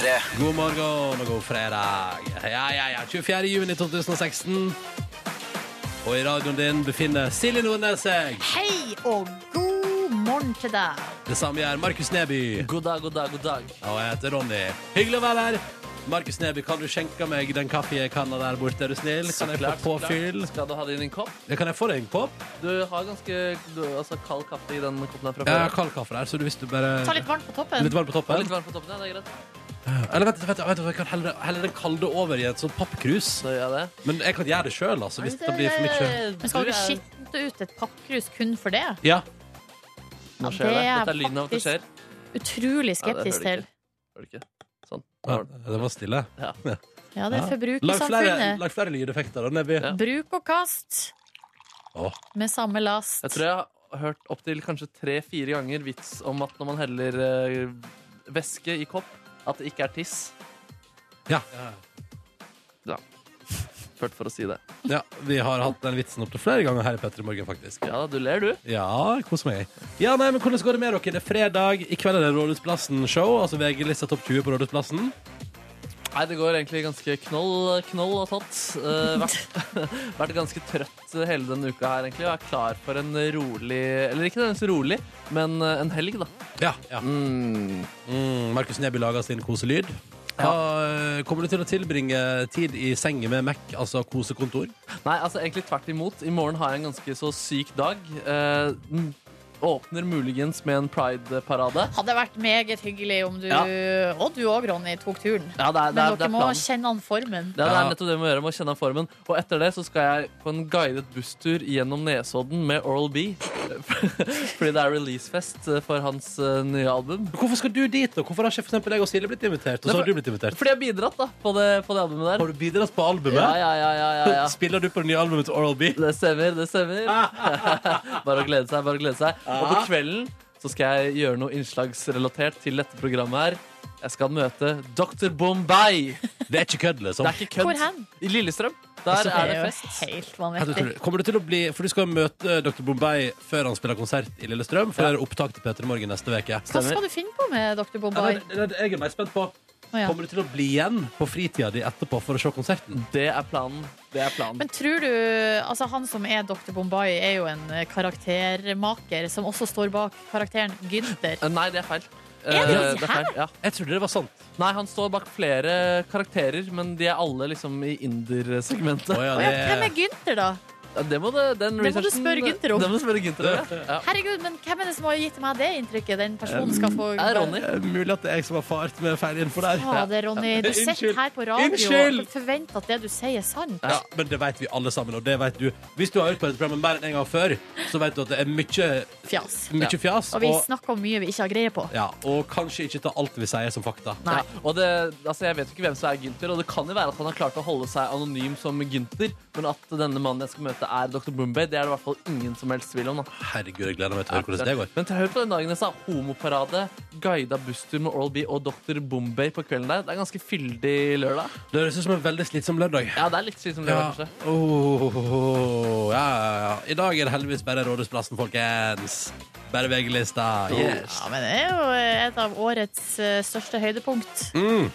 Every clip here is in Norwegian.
P3. God morgen og god fredag. Ja, ja, ja. 24. juni 2016. Og i radioen din befinner Silje Nordnes seg. Hei og god morgen til deg. Det samme gjør Markus Neby. God dag, god dag, god dag. Og jeg heter Ronny. Hyggelig å være her. Markus Neby, kan du skjenke meg den kaffekanna der borte, er du snill? Kan jeg få påfyll? Skal du ha det i din kopp? Ja, kan jeg få deg en kopp? Du har ganske du, altså, kald kaffe i den koppen der fra Jeg har kald kaffe der, så du hvis du bare Ta litt varmt på toppen. Litt varmt på Ja, toppen? Litt varmt på toppen, ja, det er greit. Eller vent, vent, vent, jeg kan helle, helle den kalde over i et sånt pappkrus. Så gjør jeg det. Men jeg kan gjøre det sjøl, altså, hvis det blir for mye. Men skal du skitte skitne ut et pappkrus kun for det? Ja. Nå skjer det. det er Dette er lyden av at det skjer. Utrolig Ja, det hører skeptisk du til. ikke. Hører du ikke? Sånn. ja. Det var stille. Ja, det er Ja. Lag flere, forbrukersamfunnet. lag flere lydeffekter. Ja. Bruk og kast Åh. med samme last. Jeg tror jeg har hørt opptil kanskje tre-fire ganger vits om at når man heller eh, væske i kopp, at det ikke er tiss. Ja. Ført for å si det. ja. Vi har hatt den vitsen opptil flere ganger her i Petter i Morgen, faktisk. Ja, du ler, du. Ja, kos meg. Ja, nei, men Hvordan går det med dere? Det er fredag. I kveld er det Rådhusplassen-show. Altså VG-lista Topp 20 på Rådhusplassen. Nei, det går egentlig ganske knoll, knoll og tott. Uh, vært, vært ganske trøtt hele denne uka her, egentlig. Og er klar for en rolig Eller ikke nødvendigvis rolig, men eh, en helg, da. Ja. ja. Mm. Mm, Markus Neby lager sin koselyd. Ja. eh, kommer du til å tilbringe tid i sengen med Mac, altså kosekontor? Nei, altså egentlig tvert imot. I morgen har jeg en ganske så syk dag. Mm, åpner muligens med en pride-parade. Hadde vært meget hyggelig om du, Ja. og du òg, Ronny, tok turen. Ja, det er, det Men er, det dere er må kjenne an formen. Det er, det er nettopp det vi må gjøre, må kjenne an formen. Og etter det så skal jeg på en guidet busstur gjennom Nesodden med Oral B. Fordi det er releasefest for hans eh, nye album. Hvorfor skal du dit, da? Hvorfor har ikke for jeg og Silje blitt invitert? Og så har du blitt invitert. Fordi jeg har bidratt da på det, på det albumet der. Har du bidratt på albumet? Ja, ja, ja, ja, ja, ja. Spiller du på det nye albumet til Oral B? Det stemmer, det stemmer. bare å glede seg, bare å glede seg. Og på kvelden så skal jeg gjøre noe innslagsrelatert til dette programmet her. Jeg skal møte Dr. Bombay. Det er ikke kødd, liksom. Det er ikke Hvor hen? I Lillestrøm. Der Det er det fest. helt vanvittig. Kommer du til å bli, for Du skal møte Dr. Bombay før han spiller konsert i Lillestrøm. For Ja. det er opptak til Peter Morgen neste uke. Hva skal du finne på med Dr. Bombay? Ja, det, det, jeg er mer spent på Å, ja. Kommer du til å bli igjen på fritida di etterpå for å se konserten? Det er planen. Det er planen. Men tror du Altså, han som er Dr. Bombay, er jo en eh, karaktermaker som også står bak karakteren Gynter. Eh, Nei, det er feil. Er det det er feil. Ja. Jeg trodde det var sant. Nei, han står bak flere karakterer, men de er alle liksom i inder-segmentet. Å, ja, det- hvem er Gynter, da? Ja, det må, du, den Det må du researchen- spørre Gunther om. Det må du spørre Gunther om, ja. ja. Herregud, men hvem er det som har gitt meg det inntrykket? Den personen skal få er Ronny. Det mulig at det er jeg som har fart med feil info der. Fader, Ronny. Du Unnskyld. sitter her på radio Unnskyld. og forventer at det du sier, er sant. Ja, men det vet vi alle sammen, og det vet du. Hvis du har hørt på dette programmet mer enn en gang før, så vet du at det er mye, Fjas. mye Ja. fjas. Og vi Og, snakker om mye vi ikke har greie på. ja, og kanskje ikke ta alt vi sier som fakta. Nei. Ja, og det, altså jeg vet jo ikke hvem som er Gunther, og det kan jo være at han har klart å holde seg anonym som Gunther, men at denne mannen jeg skal møte, er Dr. Bombay, det er det i hvert fall ingen som helst tvil om. Da. Herregud, jeg gleder meg til å høre hvordan det går. Men til hør på den dagen jeg sa homoparade, guida busstur med Oral B og Dr. Bombay på kvelden der. Det er ganske fyldig lørdag. Det høres ut som en veldig slitsom lørdag. Ja, det er litt slitsom lørdag, Ja. kanskje. Oh, ja, ja, ja. I dag er det heldigvis bare Rådhusplassen, folkens. Bare VG-lista. Yes. Ja, men det er jo et av årets eh, største høydepunkt. Mm.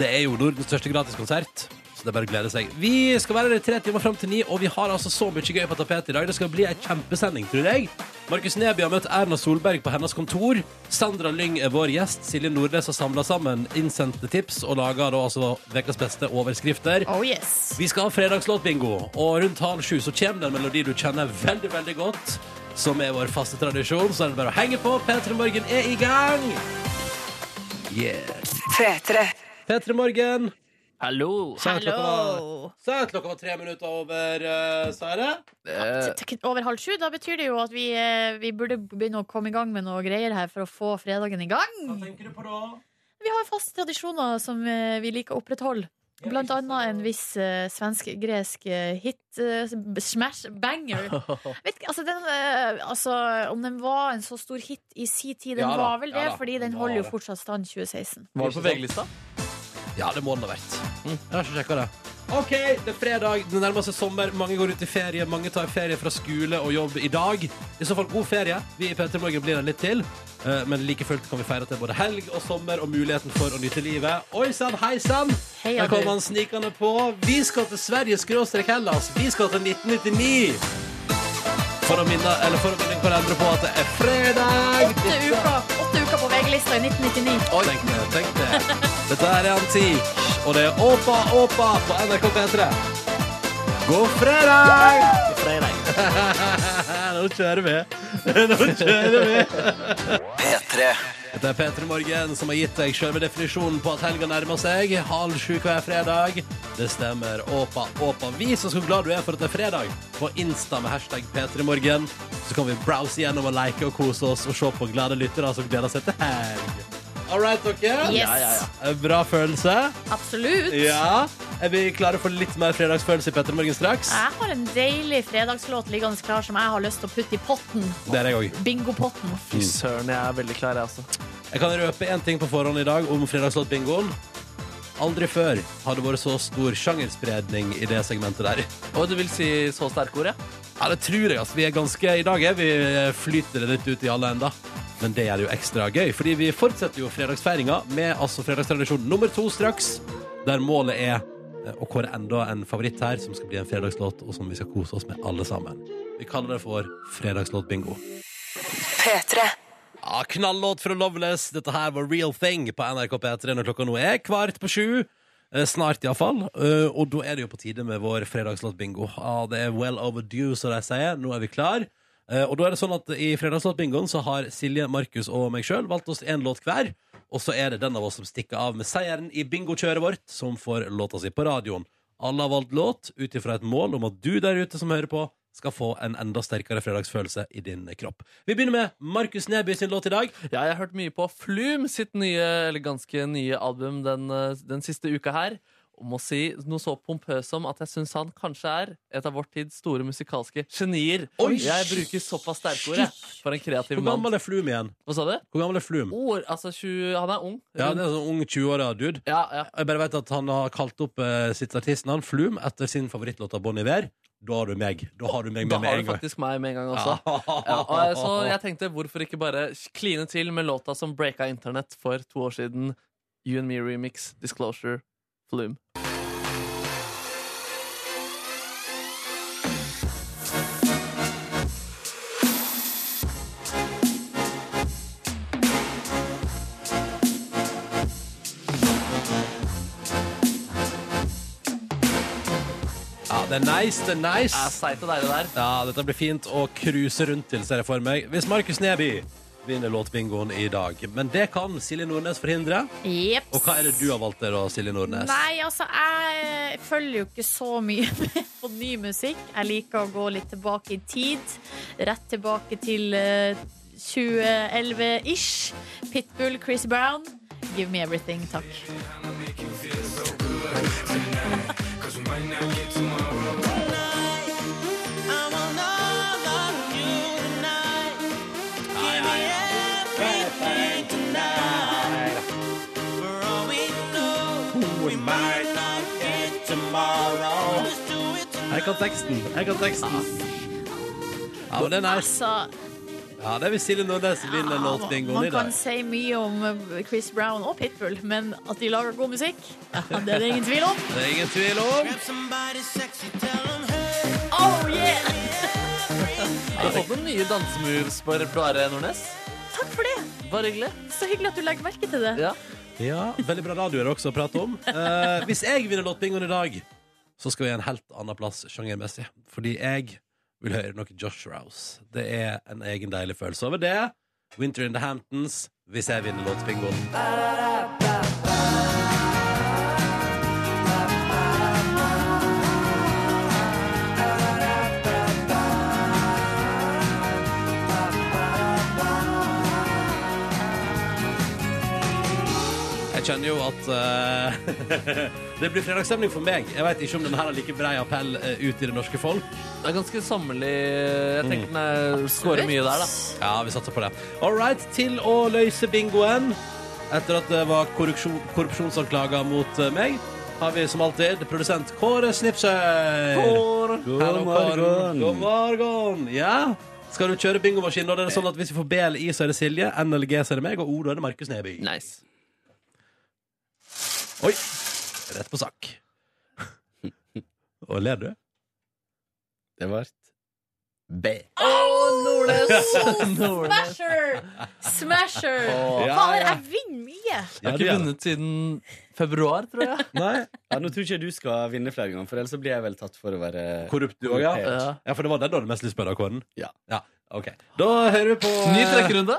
Det er jo Nordens største gratiskonsert. Så det er bare å glede seg. Vi skal være der i tre timer fram til ni, og vi har altså så mye gøy på tapetet i dag. Det skal bli ei kjempesending, tror jeg. Markus Neby har møtt Erna Solberg på hennes kontor. Sandra Lyng er vår gjest. Silje Nordnes har samla sammen innsendte tips og laga altså ukas beste overskrifter. Oh yes. Vi skal ha fredagslåtbingo, og rundt halv sju så kommer det en melodi du kjenner veldig, veldig godt. Som er vår faste tradisjon. Så er det bare å henge på. P3 Morgen er i gang! Yeah. P3 Morgen. Hallo! Sa jeg klokka var, Hallo. sa jeg klokka var tre minutter over, uh, sa det? Eh, Over halv sju, da betyr det jo at vi, eh, vi burde begynne å komme i gang med noe greier her for å få fredagen i gang. Hva tenker du på da? Vi har faste tradisjoner som eh, vi liker å opprettholde. Blant annet en viss uh, svensk-gresk eh, hit, eh, smash banger. Vet ikke, altså, den, eh, altså, om den var en så stor hit i si tid, den Ja da, var vel ja det, da, fordi den den holder jo det. fortsatt stand 2016. Var det på VG-lista? Ja, det må den ha vært. Mm. Jeg har ikke sjekka det. OK, det er fredag, det nærmer seg sommer. Mange går ut i ferie, mange tar ferie fra skole og jobb i dag. I så fall god ferie. Vi i P3 Morgen blir der litt til. Eh, Men like fullt kan vi feire til både helg og sommer og muligheten for å nyte livet. Oi sann, hei sann! Der kommer han snikende på. Vi skal til Sverige skråstrek Hellas. Vi skal til 1999. For å minne, eller for å minne hverandre på at det er fredag. Åtte uker, åtte uka på VG-lista i 1999. Tenk det, tenk det. Dette er Antik, og det er Åpa Åpa på NRK P3. God fredag! Nå kjører vi. Nå kjører vi. P3. Dette er P3 Morgen som har gitt deg selve definisjonen på at helga nærmer seg. Halv sju hver fredag. Det stemmer. Åpa, åpa. Vis oss hvor glad du er for at det er fredag. På Insta med hashtag P3 Morgen. Så kan vi browse gjennom og like og kose oss og se på glade lyttere som gleder seg til helg. All right, dere. Yes, Ja, ja, ja. Eh, Bra følelse. absolutt. Ja. Er vi klare for litt mer fredagsfølelse i P3 Morgen straks? Jeg har en deilig fredagslåt liggende klar som jeg har lyst til å putte i potten. Det er jeg òg. Bingopotten. Fy søren, jeg er veldig klar, jeg også. Jeg kan røpe én ting på forhånd i dag om fredagslåtbingoen. Aldri før har det vært så stor sjangerspredning i det segmentet der. Og du vil si så sterke ord, ja? Ja, det tror jeg. altså. Vi er ganske, I dag er vi flyter det litt ut i alle enda. Men det er jo ekstra gøy, fordi vi fortsetter jo fredagsfeiringa med altså fredagstradisjon nummer to straks. Der målet er eh, å kåre enda en favoritt her som skal bli en fredagslåt, og som vi skal kose oss med alle sammen. Vi kaller det for fredagslåtbingo. P3. Ja, knallåt fra Loveless. Dette her var Real Thing på NRK P3 når klokka nå er kvart på sju. Eh, Snart, iallfall. Uh, og da er det jo på tide med vår fredagslåtbingo. Ja, det er well overdue, som de sier. Nå er vi klar. Eh, og da er det sånn at I fredagslåtbingoen så har Silje, Markus og meg sjøl valgt oss én låt hver. Og så er det den av oss som stikker av med seieren i bingokjøret vårt, som får låta si på radioen. Alle har valgt låt ut ifra et mål om at du der ute som hører på, skal få en enda sterkere fredagsfølelse i din kropp. Vi begynner med Markus Neby sin låt i dag. Ja, jeg har hørt mye på Flume sitt nye, eller ganske nye album den, eh, den siste uka her. Og må si noe så pompøst som at jeg syns han kanskje er et av vår tids store musikalske genier. Oi, jeg bruker såpass sterke ord, jeg. For en kreativ Hvor gammel er Flum igjen? Hva sa du? Hvor gammel er Flum? Ord, altså 20, Han er ung. Ja, det er sånn ung 20-åra dude. ja, ja. Jeg bare vet at han har kalt opp uh, sitt artistnavn Flum etter sin favorittlåt av Bon Iver. Da har du meg. Da har du meg med, med med har du faktisk meg med en gang også. Ja, og så jeg tenkte hvorfor ikke bare kline til med låta som breaka internett for to år siden. You and Me Remix, Disclosure, Flume. Det er nice, det er nice. Er seigt og deilig der. Ja, dette blir fint å cruise rundt til, ser jeg for meg. Hvis Markus Neby vinner låtbingoen i dag. Men det kan Silje Nordnes forhindre. Jeps. Og hva er det du har valgt der, da, Silje Nordnes? Nei, altså, jeg følger jo ikke så mye med på ny musikk. Jeg liker å gå litt tilbake i tid. Rett tilbake til eh, 2011-ish. Pitbull, Chris Brown. Give me everything, takk. Jeg kan teksten. Jeg kan teksten. Ja, men det er nice. Altså, Ja, det er hvis Silje Nordnes vinner låtbingoen man i kan dag. si mye om eh, Chris Brown og Pitbull, men at de lager god musikk, ja, det er det ingen tvil om. Det er ingen tvil om. Oh yeah! Har du fått noen nye dansemoves på repertoaret, Nordnes? Takk for det. Bare hyggelig. Så hyggelig at du legger merke til det. Ja. Ja, Veldig bra radio er det også å prate om. Eh, hvis jeg vinner låtbingoen i dag, så skal vi en helt annen plass sjangermessig. Fordi jeg vil høre noe Josh Rouse. Det er en egen deilig følelse over det. Winter in the Hamptons hvis jeg vinner låtbingoen. Jeg kjenner jo at eh, det blir fredagsstemning for meg. Jeg vet ikke om denne her har like brei appell eh, ut i det norske folk. Det er ganske sommerlig. Jeg tenker den er- scorer mye der, da. Ja, vi satser på det. All right, til å løse bingoen. Etter at det var korrupsjon, korrupsjonsanklager mot eh, meg, har vi som alltid produsent Kåre Snipsøy. Kåre. God God morgen. God morgen. Ja. Skal du kjøre bingomaskin? Da er det sånn at Hvis vi får BLI, så er det Silje. NLG, så er det meg. Og O, da er det Markus Neby. Nice. Oi. Rett på sak. Og ler du? Det ble B. Oh, Nordnes. Smasher! Smasher! Ja, Fader, ja. jeg vinner mye! Jeg har ikke vunnet siden februar, tror jeg. Nei. Ja, nå tror ikke jeg du skal vinne flere ganger, for ellers så blir jeg vel tatt for å være Korrupt du òg, ja? Ja. Ja, for det var den du hadde mest lyst på, da, Kåren? Ja. ja. Ok. Da hører vi på Ny trekkerunde.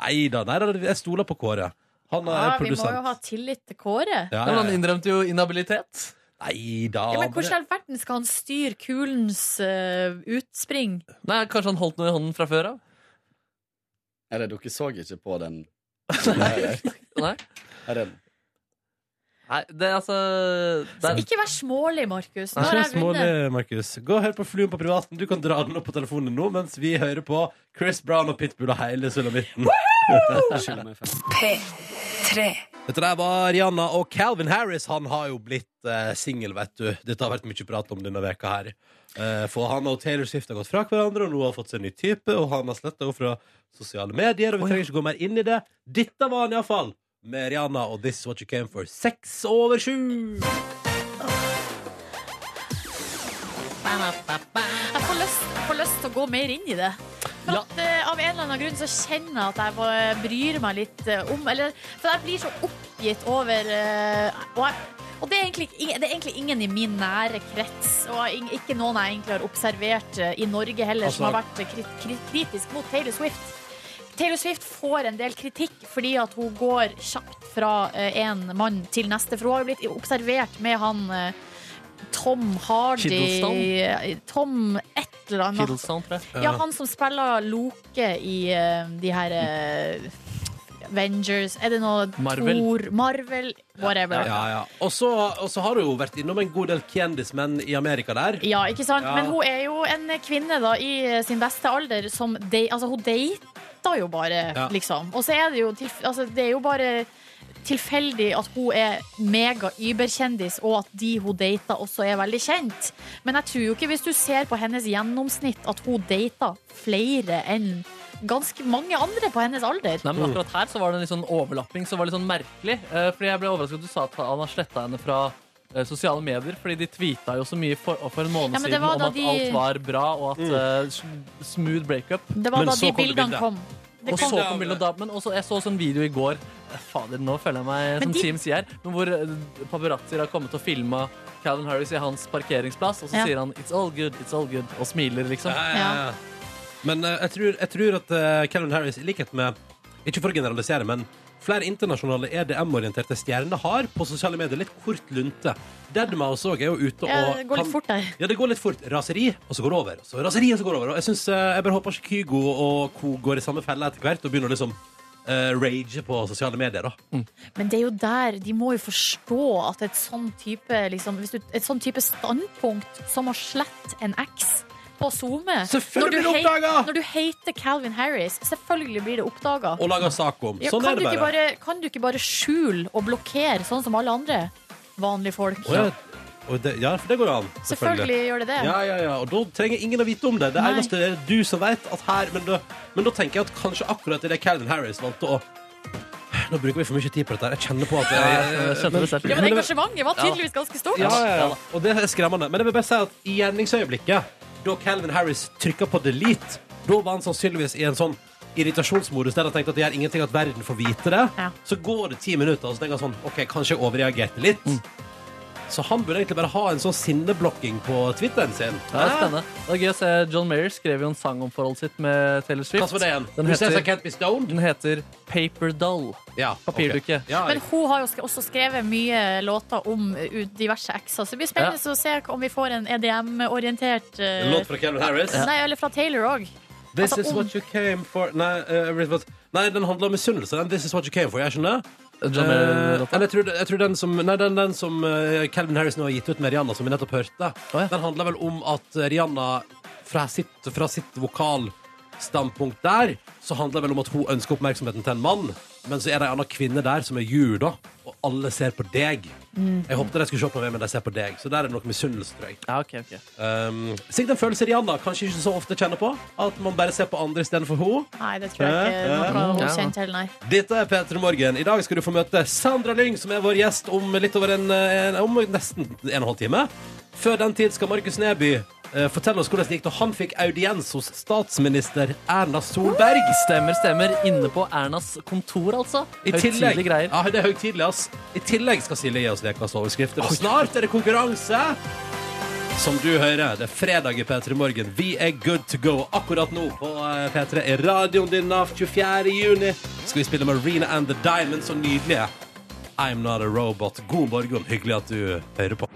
Nei da, nei da, jeg stoler på Kåre. Han er Ja, vi må jo ha tillit til Kåre. Ja, Ja, men ja, han innrømte jo inhabilitet. Nei da. Ja, men Hvordan i all verden skal han styre kulens uh, utspring? Nei, Kanskje han holdt noe i hånden fra før av? Eller dere så ikke på den? Nei. Nei. er den. Nei, det er altså det er, Ikke vær smålig, Markus. Nå har jeg vunnet. smålig, Markus. Gå og hør på Fluen på privaten. Du kan dra den opp på telefonen nå mens vi hører på Chris Brown og Pitbull og hele sulamitten. Skylder meg fem. P3. Dette der var Rihanna og Calvin Harris. Han har jo blitt eh, singel, vet du. Dette har vært mye prat om denne veka her. Eh, for han og Taylor Swift har gått fra hverandre, og nå har fått seg en ny type. Og han har sletta henne fra sosiale medier, og vi trenger ikke gå mer inn i det. Dette var han iallfall. Med Rihanna og This Is What You Came For. Seks over sju. Jeg får lyst, jeg får lyst til å gå mer inn i det. For Ja. at, eh, Av en eller annen grunn så kjenner jeg at jeg må- bryr meg litt uh, om Eller, For jeg blir så oppgitt over uh, Og, jeg, og det, er egentlig, det er egentlig ingen i min nære krets, og ikke noen jeg egentlig har observert eh, i Norge heller, som Altså- har vært krit, kri kri kritisk mot Taylor Swift. Taylor Swift får en del kritikk fordi at hun går kjapt fra en mann til neste. For hun har jo blitt observert med han eh, Tom Hardy Tom et eller annet. Hiddleston, tror jeg. Ja, han som spiller Loke i eh, de her eh, Avengers Er det noe Marvel. Thor Marvel? Whatever. Ja, ja. Og så har du jo vært innom en god del kjendismenn i Amerika der. Ja, ikke sant? Ja. Men hun er jo en kvinne da i sin beste alder som de, Altså, hun data jo bare, Ja. liksom. Og så er det jo altså, Det er jo bare tilfeldig at hun er mega-überkjendis, og at de hun dater, også er veldig kjent. Men jeg tror jo ikke, hvis du ser på hennes gjennomsnitt, at hun dater flere enn ganske mange andre på hennes alder. Nei, men akkurat her så var det en litt sånn overlapping som var litt sånn merkelig. Eh, fordi jeg ble overrasket at du sa at han har sletta henne fra eh, sosiale medier. Fordi de tweeta jo så mye for, for en måned Ja, siden om at de- alt var bra, og at eh, smooth breakup. Det var Men da de bildene bildet. kom. Og så da, men også, Jeg så også en video i går Eh, Fader, nå føler jeg meg som de- Team sier Men hvor paparazzoer har kommet og filma Calvin Harris i hans parkeringsplass, og så Ja. sier han 'it's all good', it's all good, og smiler, liksom. Ja, ja, ja. Men eh, jeg, tror, jeg tror at uh, Calvin Harris, i likhet med Ikke for å generalisere, men flere internasjonale EDM-orienterte stjerner har på sosiale medier litt kort lunte. Deadmau5 òg er jo ute Ja, det går litt kan- fort der. Ja, det går litt fort. Raseri, og så går det over. Og så raseri, og så går det over. Og jeg, synes, eh, jeg bare håper ikke Kygo og co. går i samme felle etter hvert og begynner å liksom eh, rage på sosiale medier. da Men det er jo der de må jo forstå at et sånn type, liksom, hvis du, et sånn type standpunkt som å slette en eks på SoMe når du! Når du hater Calvin Harris, selvfølgelig blir det oppdaga. Og laga sak om. Ja, Sånn kan, er du det ikke bare. bare kan du ikke bare skjule og blokkere, sånn som alle andre vanlige folk? Og ja. og det, ja, for det går jo an. Selvfølgelig gjør det det. Ja, ja, ja, og da trenger ingen å vite om det. Det Nei. eneste er du som vet at her Men da, men da tenker jeg at kanskje akkurat i det Calvin Harris valgte å Nå bruker vi for mye tid på dette. her. Jeg kjenner på at Jeg skjønner det selv. Ja, men engasjementet var tydeligvis ganske stort. Ja, ja, ja. Og det er skremmende. Men jeg vil bare si at i gjerningsøyeblikket, da Calvin Harris trykka på delete, da var han sannsynligvis i en sånn irritasjonsmodus der han tenkte at det gjør ingenting at verden får vite det. Ja. Så går det ti minutter, og så tenker han sånn OK, kanskje jeg overreagerte litt. Så han burde egentlig bare ha en sånn sinneblokking på Twitteren sin. Det er spennende. Det er gøy å se John Mayer skrev jo en sang om forholdet sitt med Taylor Swift. Hva var det igjen? Den heter, can't be den heter Paper Doll. Ja, Papirdukke. Okay. Ja, Men hun har jo også skrevet mye låter om uh, diverse ekser, så det blir spennende å se om vi får en EDM-orientert en låt fra Kevin Harris. Nei, eller fra Taylor òg. This Altså, is om- what you came for Nei, uh, nei den handler om misunnelse. This is what you came for. Jeg skjønner. Eh, eller jeg tror, jeg tror den som Nei, den, den som eh, Calvin Harris nå har gitt ut med Rihanna, som vi nettopp hørte, ja. den handler vel om at Rihanna fra sitt, fra sitt vokalstandpunkt der, så handler det vel om at hun ønsker oppmerksomheten til en mann, men så er det en annen kvinne der som er jur, da, og alle ser på deg. Jeg håpet de skulle se på meg, men de ser på deg. Så der er det noe misunnelse, tror jeg. Ja, ok, ok. Um, Sikkert en følelse Rihanna kanskje ikke så ofte kjenner på. At man bare ser på andre istedenfor henne. Nei, det tror jeg ikke eh, noe hun Ja. kjenner til, nei. Dette er P3 Morgen. I dag skal du få møte Sandra Lyng, som er vår gjest om litt over en, en om nesten en og en halv time. Før den tid skal Markus Neby eh, fortelle oss hvordan det gikk da han fikk audiens hos statsminister Erna Solberg. Stemmer, stemmer. Inne på Ernas kontor, altså. Høytidelige greier. ja, det er høytidelig, ass. I tillegg skal Silje gi oss lekas overskrifter. Og snart er det konkurranse! Som du hører, det er fredag i P3 Morgen. Vi er good to go. Akkurat nå på eh, P3 i radioen din av 24. juni skal vi spille Marina and the Diamonds og nydelige I'm Not a Robot. God morgen. Hyggelig at du hører på.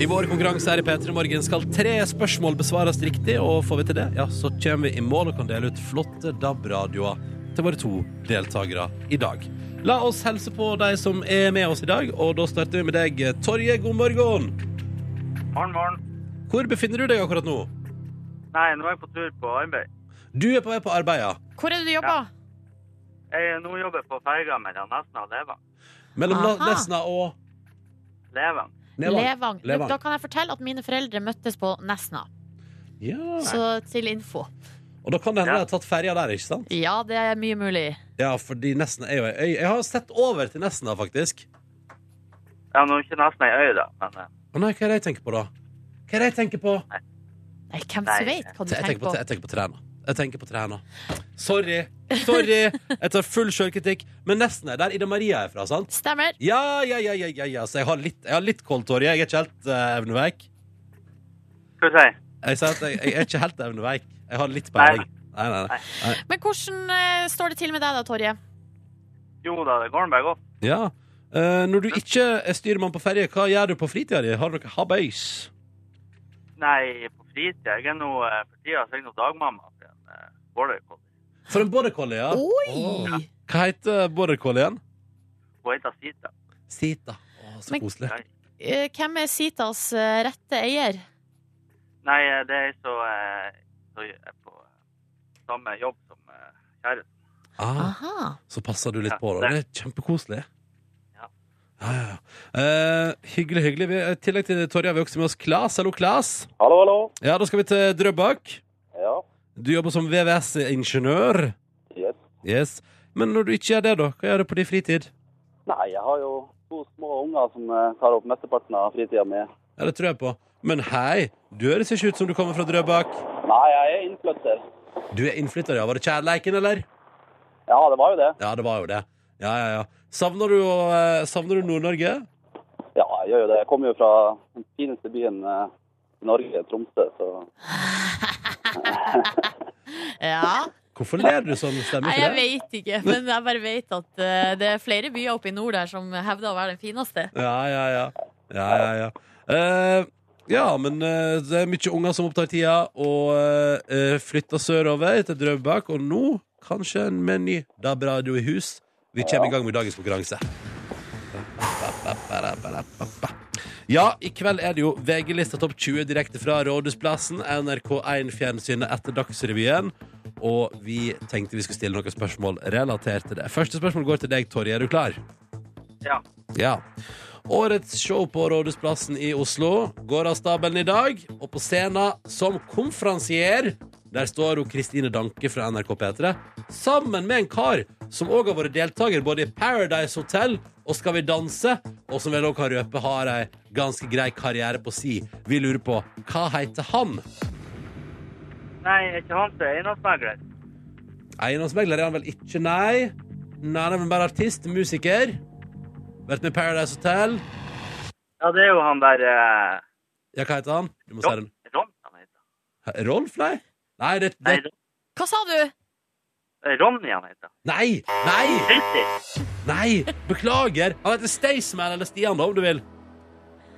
I vår konkurranse her i P3 Morgen skal tre spørsmål besvares riktig, og får vi til det, ja, så kommer vi i mål og kan dele ut flotte DAB-radioer til våre to deltakere i dag. La oss helse på de som er med oss i dag, og da starter vi med deg, Torje. God morgen. Morgen, morgen. Hvor befinner du deg akkurat nå? Nei, nå er jeg på tur på arbeid. Du er på vei på arbeid, ja. Hvor er det du jobber? Jeg nå jobber på ferga mellom Nesna og Levang. Mellom Aha. Nesna og Levang. Levang. Levang. Da kan jeg fortelle at mine foreldre møttes på Nesna. Ja. Så til info. Og da kan det hende Ja. de har tatt ferja der, ikke sant? Ja, det er mye mulig. Ja, fordi Nesna er jo ei øy. Jeg har sett over til Nesna, faktisk. Ja, nå er ikke Nesna ei øy, da, men eh, Å nei, hva er det jeg tenker på, da? Hva er det jeg tenker på? Nei, hvem som vet hva du tenker tenker på, på? jeg tenker på Træna. Jeg tenker på trærne. Sorry. Sorry. Jeg tar full sjølkritikk. Men nesten er der Ida Maria er fra, sant? Stemmer. Ja, ja, ja, ja, ja, ja. Så jeg har litt, jeg har litt koll, Torje. Jeg er ikke helt uh, evneveik. hva skal du? Jeg sier at jeg, jeg er ikke helt evneveik. Jeg har litt peiling. Nei, nei, nei. Men hvordan uh, står det til med deg da, Torje? Jo da, det går bare godt. Ja. Uh, når du ikke er styrmann på ferje, hva gjør du på fritida di? Har du noe habøys? Nei, på fritida Jeg er nå eh, for tida så er jeg nå dagmamma border collie. For en border collie, ja. Oi! Hva heter border collien? Hun heter Sita. Sita. Å, så Men- koselig. Eh, Hvem er Sitas eh, rette eier? Nei, eh, det er så, som så som er på eh, samme jobb som eh, kjæresten. Ah, Aha. så passer du litt Ja, på, det- Det er kjempekoselig. Ja. Ja, ja, ja. Eh, hyggelig, hyggelig. Vi, I tillegg til Torje har vi også med oss Klas. Hallo, Klas. Hallo, hallo. Ja, da skal vi til Drøbak. Ja, Du jobber som VVS-ingeniør. yes. Yes. Men når du ikke gjør det, da? Hva gjør du på din fritid? Nei, jeg har jo to små unger som eh, tar opp mesteparten av fritida mi. Ja, det tror jeg på. Men hei, du høres ikke ut som du kommer fra Drøbak. Nei, jeg er innflytter. Du er innflytter, ja. Var det kjærleiken, eller? Ja, det var jo det. Ja, det var jo det. Ja, ja, ja. Savner du, eh, savner du Nord-Norge? Ja, jeg gjør jo det. Jeg kommer jo fra den fineste byen eh, Norge, Tromsø, så Ja. Hvorfor ler du sånn? Stemmer Nei, ikke jeg det? vet ikke, men jeg bare vet at eh, det er flere byer oppe i nord der som hevder å være den fineste. Ja, ja, ja. Ja, ja, ja. Eh, ja, men eh, det er mye unger som opptar tida, og uh, flytter sørover til Drøbak. Og nå kanskje med en ny DAB-radio i hus. Vi kommer i gang med dagens konkurranse. Ja, i kveld er det jo VG-lista Topp 20 direkte fra Rådhusplassen, NRK1-fjernsynet etter Dagsrevyen. Og vi tenkte vi skulle stille noen spørsmål relatert til det. Første spørsmål går til deg, Torje. Er du klar? Ja. Ja. Årets show på Rådhusplassen i Oslo går av stabelen i dag. Og på scenen som konferansier der står hun Kristine Danke fra NRK P3 sammen med en kar som òg har vært deltaker både i Paradise Hotel og Skal vi danse, og som vel òg kan røpe har ei ganske grei karriere på si. Vi lurer på hva heter han? Nei, er ikke han som er eiendomsmegler? Eiendomsmegler er han vel ikke, nei. Nei, han er vel bare artist, musiker. Vært med i Paradise Hotel. Ja, det er jo han der uh... Ja, hva heter han? Du må si Ron, den. Ron han heter. Rolf, nei? Nei, det, Nei, det Hva sa du? er Ronny han heter. Nei! Nei! Nei! Beklager. Han heter Staysman eller Stian, da, om du vil.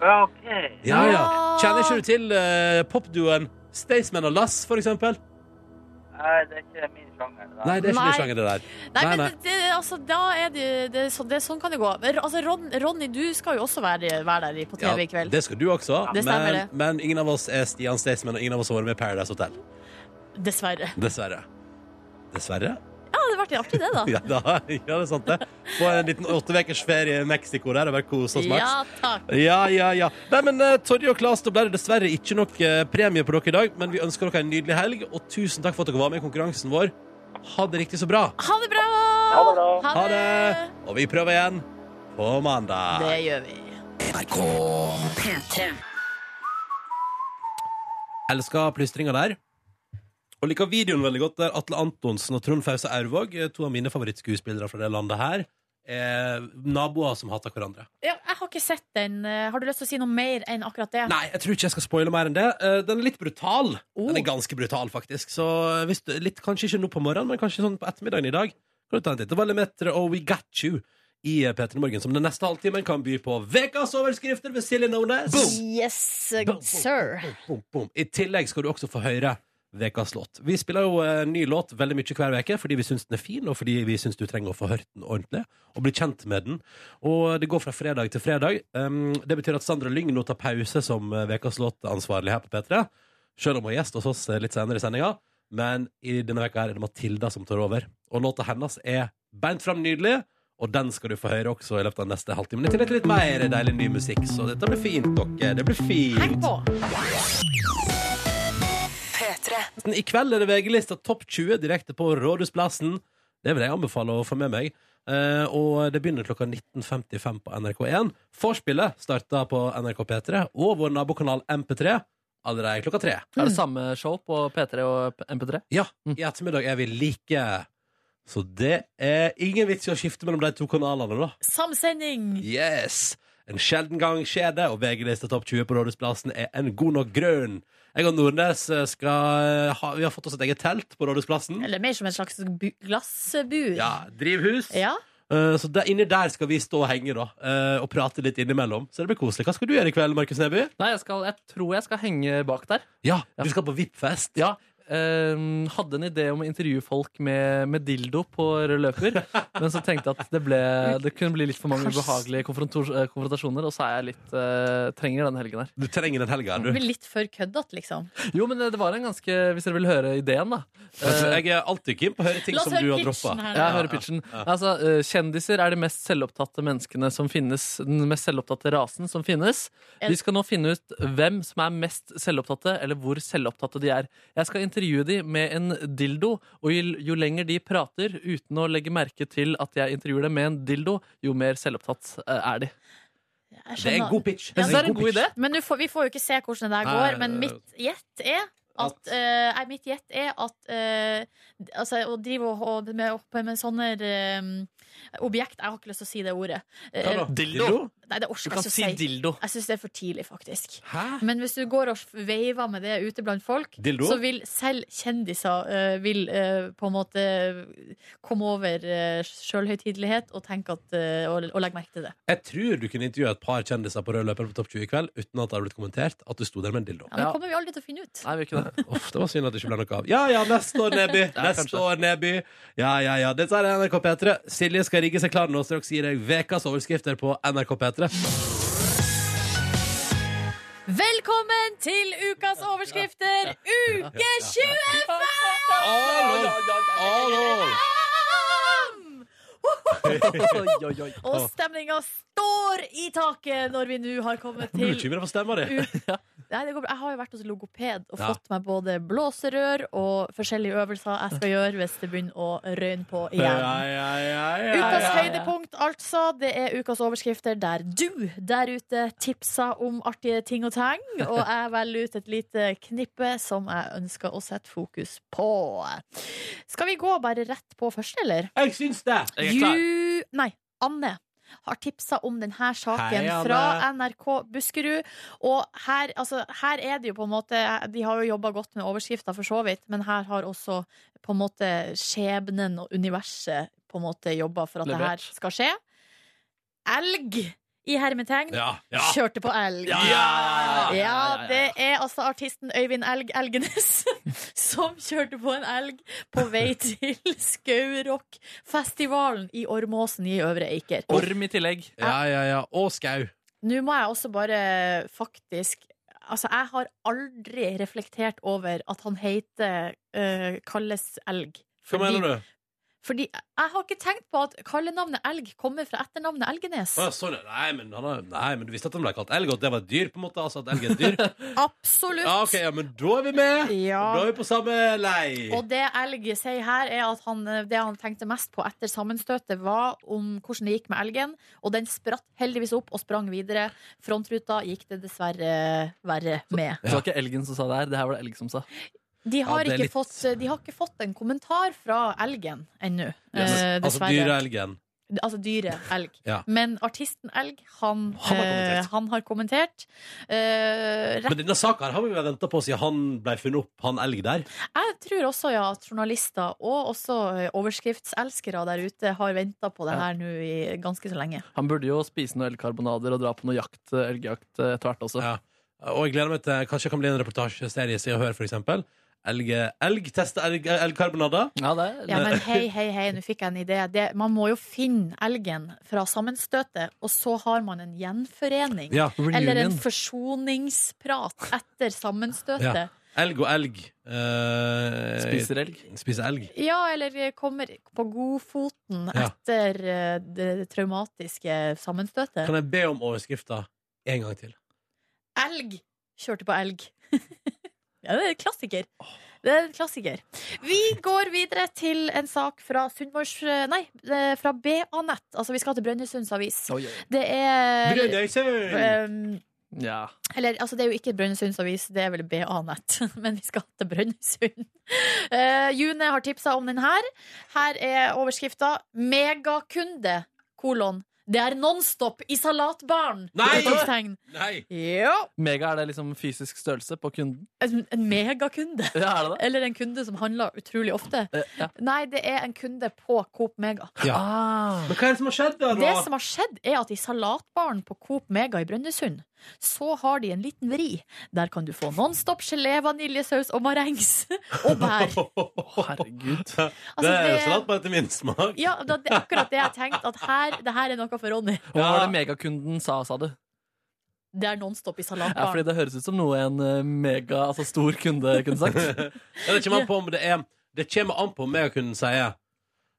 Ja, OK. Ja, ja. Ja. Kjenner ikke du til uh, popduoen Staysman og Lass, for eksempel? Nei, det er ikke min sjanger. det der. Nei, det er ikke Nei. din sjanger, det der. Nei, Nei, men nei. Det, det, altså, da er det, det, så, det Sånn kan det gå. Altså, Ron, Ronny, du skal jo også være, være der på TV i kveld. det skal du også. ja, men, men ingen av oss er Stian Staysman, og ingen av oss har vært med i Paradise Hotel. Dessverre. Dessverre. Dessverre? Ja, det ble artig, det, da. Ja, da, ja, det er sant, det. Få en liten åtte ukers ferie i Mexico der og bare kose oss maks. Ja, takk. Ja, ja, ja. Nei, men uh, Torje og Klas, da ble det dessverre ikke nok uh, premie på dere i dag, men vi ønsker dere en nydelig helg, og tusen takk for at dere var med i konkurransen vår. Ha det riktig så bra. Ha det bra! Ha det bra. Ha det! Og vi prøver igjen på mandag. Det gjør vi. Elsker plystringa der. Og liker videoen veldig godt der Atle Antonsen og Trond Fause Aurvåg, eh, to av mine favorittskuespillere fra det landet her, er naboer som hater hverandre. Ja, jeg har ikke sett den. Eh, Har du lyst til å si noe mer enn akkurat det? Nei, jeg tror ikke jeg skal spoile mer enn det. Eh, Den er litt brutal. Oh. Den er ganske brutal, faktisk. Så hvis du, litt, kanskje ikke nå på morgenen, men kanskje sånn på ettermiddagen i dag. Kan du ta en titt. Det var Lemetre og We Got You i P3 Morgen, som den neste halvtimen kan by på ukas overskrifter ved Silje Nordnes. Yes, boom, sir. Boom, boom. I tillegg skal du også få høre Vekas låt. Vi spiller jo en ny låt veldig mye hver uke fordi vi syns den er fin, og fordi vi syns du trenger å få hørt den ordentlig og bli kjent med den. Og det går fra fredag til fredag. Det betyr at Sandra Lyng nå tar pause som eh, Vekas låtansvarlig her på P3. Selv om hun er gjest hos oss eh, litt senere i sendinga. Men i denne veka er det Matilda som tar over. Og låta hennes er beint fram nydelig. Og den skal du få høre også i løpet av neste halvtime. I tillegg til litt mer deilig ny musikk. Så dette blir fint, dere. Det blir fint. Heng på. P3. I kveld er det VG-lista Topp 20 direkte på Rådhusplassen. Det vil jeg anbefale å få med meg. Uh, og det begynner klokka 19.55 på NRK1. Forspillet starta på NRK P3 og vår nabokanal MP3 allerede klokka tre. Er det samme show på P3 og MP3? Ja, i ettermiddag er vi like. Så det er ingen vits i å skifte mellom de to kanalene, da. Samsending. Yes! En sjelden gang skjer det, og VG-lista Topp 20 på Rådhusplassen er en god nok grunn. Jeg og Nordnes skal ha, Vi har fått oss et eget telt på Rådhusplassen. Eller mer som et slags glassbur. Ja, drivhus. Ja. Eh, Så der, inni der skal vi stå og henge da eh, og prate litt innimellom. Så det blir koselig. Hva skal du gjøre i kveld, Markus Neby? Nei, jeg, skal, jeg tror jeg skal henge bak der. Ja, Du skal på VIP-fest. Ja, hadde en idé om å intervjue folk med, med dildo på rød løper, men så tenkte jeg at det, ble, det kunne bli litt for mange ubehagelige eh, konfrontasjoner, og så er jeg litt eh, trenger den helgen her. Du trenger den helgen, du. Blir litt for køddete, liksom. Jo, men det, det var en ganske Hvis dere vil høre ideen, da. Eh, jeg er alltid keen på å høre ting La oss som du høre har pitchen droppa. her. jeg hører pitchen. Altså, eh, kjendiser er de mest selvopptatte menneskene som finnes. Den mest selvopptatte rasen som finnes. Vi skal nå finne ut hvem som er mest selvopptatte, eller hvor selvopptatte de er. Jeg skal intervjue de med en dildo, og jo, jo lenger de prater uten å legge merke til at jeg intervjuer dem med en dildo, jo mer selvopptatt eh, er de. Det er en god pitch. Ja, det er en god idé. Men får, vi får jo ikke se hvordan det der går. Men mitt gjett er at, uh, nei, mitt gjett er at uh, altså, å drive og, og med, med sånne eh, objekt Jeg har ikke lyst til å si det ordet. Eh, Hva da? Dildo? Nei, det Du kan jeg si ikke å si. dildo. Jeg syns det er for tidlig, faktisk. Hæ? Men hvis du går og veiver med det ute blant folk, Dildo? så vil selv kjendiser eh, vil eh, på en måte komme over uh, sjølhøytidelighet og tenke at, eh, og, og legge merke til det. Jeg tror du kunne intervjue et par kjendiser på rød løper på Topp 20 i kveld uten at det hadde blitt kommentert at du sto der med en dildo. Ja, det Ja. kommer vi aldri til å finne ut. Nei, vi gjør ikke det. Uff, det var synd at det ikke ble noe av. Ja ja, neste år, Neby. Ja, Neste kanskje. år, Neby. Ja ja ja. Dette er NRK P3. Silje skal rigge seg klar nå, så dere gir deg ukas overskrifter på NRK P3. Velkommen til ukas overskrifter, uke 25! Oi, oi, oi. Og stemninga står i taket når vi nå har kommet til Bekymra for stemma di. Nei, det går bra. Jeg har jo vært hos logoped og Ja. fått meg både blåserør og forskjellige øvelser jeg skal gjøre hvis det begynner å røyne på igjen. Ukas høydepunkt, altså. Det er ukas overskrifter der du der ute tipser om artige ting og tang. Og jeg velger ut et lite knippe som jeg ønsker å sette fokus på. Skal vi gå bare rett på første, eller? Jeg syns det! Jeg er klar. Ju... Nei, Anne har tipsa om denne saken Hei, fra NRK Buskerud. Og her, altså, her er det jo på en måte De har jo jobba godt med overskrifta, for så vidt, men her har også på en måte skjebnen og universet på en måte jobba for at det her skal skje. Elg i hermetegn. Ja, ja. Kjørte på elg. Ja, ja, ja, Ja, det er altså artisten Øyvind Elg Elgenes som kjørte på en elg på vei til Skaurockfestivalen i Ormåsen i Øvre Eiker. Orm i tillegg. ja, ja, ja. Og skau. Nå må jeg også bare faktisk Altså, jeg har aldri reflektert over at han heter uh, Kalles Elg. Hva mener du? Fordi jeg har ikke tenkt på at kallenavnet elg kommer fra etternavnet Elgenes. Å, sånn, ja. nei, men han har, nei, men du visste at han ble kalt elg, og at det var et dyr? på en måte, altså at elg er et dyr? Absolutt. Ja, ok, ja, men da er vi med! Ja. Da er vi på samme lei. Og det Elg sier her, er at han, det han tenkte mest på etter sammenstøtet, var om hvordan det gikk med elgen. Og den spratt heldigvis opp og sprang videre. Frontruta gikk det dessverre verre med. Det var ikke elgen som sa det her, det her var det elg som sa. De har, Ja, ikke litt- fått, de har ikke fått en kommentar fra elgen ennå, Yes. eh, altså dyreelgen. Altså dyret elg. Ja. Men artisten elg, han, Han har kommentert. eh, han har kommentert. Eh, rett, Men denne saka har vi vel venta på siden han ble funnet opp, han elg der. jeg tror også ja, at journalister og også eh, overskriftselskere der ute har venta på det Ja. her nå i ganske så lenge. Han burde jo spise noen elgkarbonader og dra på noe jakt, elgjakt eh, etter hvert også. Ja. Og jeg gleder meg til kanskje det kan bli en reportasjeserie i Se og Hør, for eksempel. Elg, elg teste elg, elgkarbonader. Ja, det er, Ja, men hei, hei, hei, nå fikk jeg en idé. Det, man må jo finne elgen fra sammenstøtet, og så har man en gjenforening. Ja. Eller en reunion. forsoningsprat etter sammenstøtet. Ja. Elg og elg. eh, Spiser elg. Spiser elg. Ja, eller kommer på godfoten Ja. etter eh, det traumatiske sammenstøtet. Kan jeg be om overskrifta en gang til? Elg kjørte på elg. ja, det er en klassiker. Det er en klassiker. Vi går videre til en sak fra Sunnmørs... Nei, eh, fra BA-nett. Altså, vi skal til Brønnøysunds avis. Det er Brønnøysund! um, Ja. Eller, altså, det er jo ikke Brønnøysunds avis, det er vel BA-nett. Men vi skal til Brønnøysund. Uh, June har tipsa om den her. Her er overskrifta 'Megakunde', kolon. Det er Nonstop i salatbaren! Nei! Nei! Ja. Mega, er det liksom fysisk størrelse på kunden? En, en megakunde. Ja, er det det? Eller en kunde som handler utrolig ofte. Eh, Ja. Nei, det er en kunde på Coop Mega. Ja. Ah. Men hva er det som har skjedd, da? Det som har skjedd, er at i salatbaren på Coop Mega i Brønnøysund, så har de en liten vri. Der kan du få Nonstop gelé, vaniljesaus og marengs og bær. Herregud. det Altså, er jo det- salat bare til min smak. Ja, det er akkurat det jeg tenkte. At her, det her er noe for Ronny. Og hva var det megakunden sa, sa du? Det er Nonstop i Ja, fordi det høres ut som noe en eh, mega, altså stor kunde kunne sagt. Ja, det kommer an på om det er Det kommer an på om megakunden sier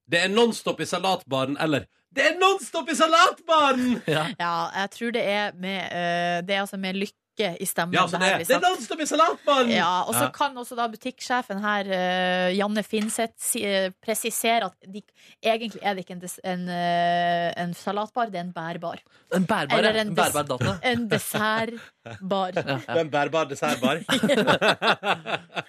Det er nonstop i salatbaren, eller Det er nonstop i salatbaren! Ja. Ja, jeg tror det er med uh, Det er altså med lykke i stemmen. Ja, så det, det, blir det er med nonstop i salatbaren! Ja, og så Ja. kan også da butikksjefen her, eh, Janne Finseth, si, eh, presisere at de, egentlig er det ikke en, en, eh, en salatbar, det er en bærbar. En bærbar, Eller en en bærbar data. En dessertbar. Ja, ja. en bærbar dessertbar.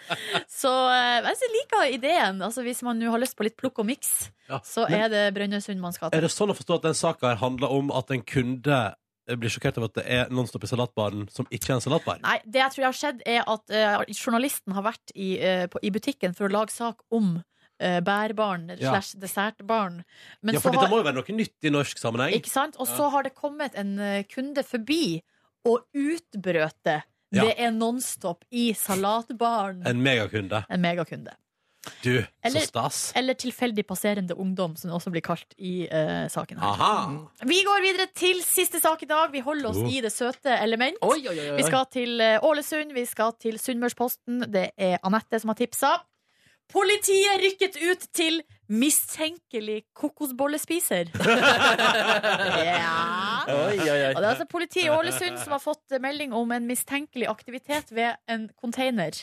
Så jeg liker ideen. Altså, hvis man nå har lyst på litt plukk og miks, Ja. så Men er det Brønnøysund man skal er det sånn å forstå at den saka handler om at en kunde blir sjokkert over at det er nonstop i salatbaren som ikke er en salatbar? Nei, det jeg tror har skjedd, er at uh, journalisten har vært i, uh, på, i butikken for å lage sak om uh, bærbaren Ja. slash dessertbaren. Men Ja, for dette har- må jo være noe nytt i norsk sammenheng. Ikke sant? Og Ja. så har det kommet en eh, kunde forbi og utbrøt det. Ja. Det er Nonstop i salatbaren. En megakunde. En megakunde. Du, Eller- så stas. Eller tilfeldig passerende ungdom, som det også blir kalt i uh, saken her. Aha! Vi går videre til siste sak i dag. Vi holder oss Oh. i det søte element. Oi, oi, oi, oi. Vi skal til eh, Ålesund, vi skal til Sunnmørsposten. Det er Anette som har tipsa. Politiet rykket ut til mistenkelig kokosbollespiser. ja. Oi, oi, oi. Og det er altså politiet i Ålesund som har fått melding om en mistenkelig aktivitet ved en container.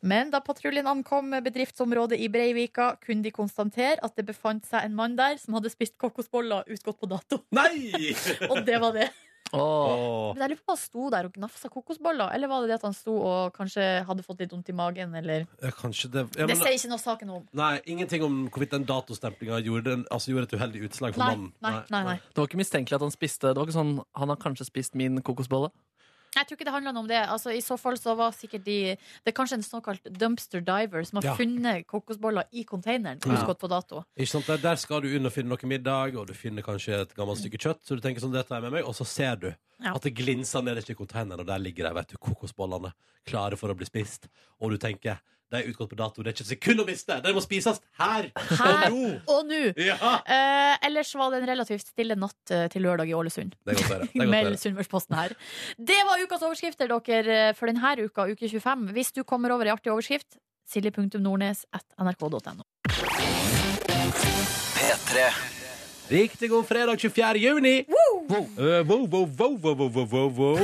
Men da patruljen ankom bedriftsområdet i Breivika, kunne de konstatere at det befant seg en mann der som hadde spist kokosboller utgått på dato. Nei! Og det var det. Åh. Åh. Men jeg lurer på om han sto der og gnafsa kokosboller, eller var det det at han sto og kanskje hadde fått litt vondt i magen, eller Ja, kanskje det ja, Det men, sier ikke noe saken om. Nei, ingenting om hvorvidt den datostemplinga gjorde, den- altså, gjorde et uheldig utslag for Nei, mannen. nei, nei, nei. Det var ikke mistenkelig at han spiste Det var ikke sånn Han har kanskje spist min kokosbolle? Jeg tror ikke det handla om det. Altså, I så fall så var sikkert de Det er kanskje en såkalt dumpster diver som har Ja. funnet kokosboller i containeren Ja. gått på dato. Ikke sant? Der, der skal du inn og finne noe middag, og du finner kanskje et gammelt stykke kjøtt, så du tenker sånn, dette er med meg, og så ser du Ja. at det glinser nederst i containeren, og der ligger de, vet du, kokosbollene, klare for å bli spist. Og du tenker, de er utgått på dato, det er ikke et sekund å miste, de må spises her, Her og nå. og nå! Ja! Eh, ellers var det en relativt stille natt eh, til lørdag i Ålesund. Det er godt å Meld. Sunnmørsposten her. Det var ukas overskrifter dere for denne uka, uke 25. Hvis du kommer over ei artig overskrift, silje.nordnes.nrk.no. P3. Riktig god fredag 24. juni. Wow. Eh, wow, wow, wow, wow, wow, wow, wow, wow.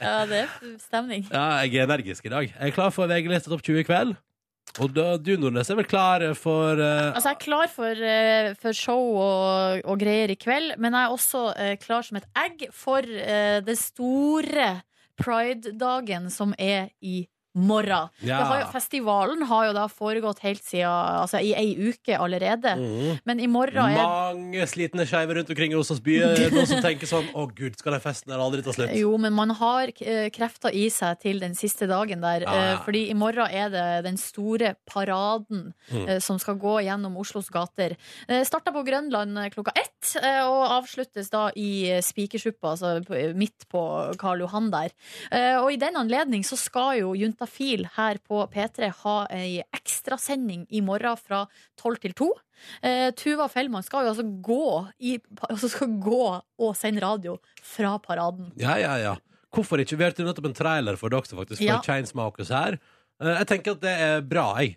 ja, det er stemning. Ja, jeg er energisk i dag. Jeg er klar for VG-lista Topp 20 i kveld. Og da, du, Nordnes, er vel klar eh, for uh... Altså, jeg er klar for, uh, for show og, og, greier i kveld, men jeg er også uh, klar som et egg for det store Pride-dagen som er i kveld morgen. Ja. Har jo, festivalen har jo da foregått helt siden Altså i ei uke allerede. Mm. Men i morgen er Mange slitne skeive rundt omkring i Oslos by. Noen som tenker sånn Å, gud, skal den festen her aldri ta slutt? Jo, men man har eh, krefter i seg til den siste dagen der. Ja, ja. eh, Fordi i morgen er det den store paraden Mm. eh, som skal gå gjennom Oslos gater. Eh, Starta på Grønland eh, klokka ett, eh, og avsluttes da i eh, Spikersuppa, altså midt på Karl Johan der. Eh, Og i den anledning så skal jo Juntafil her på P3 ha ei ekstrasending i morgen fra tolv til to. Eh, Tuva Fellmann skal jo altså gå, i, altså skal gå og sende radio fra paraden. Ja, ja, ja. Hvorfor ikke? Vi hørte nettopp en trailer for dere faktisk, for Ja. Chainsmokers her. Eh, Jeg tenker at det er bra. Jeg.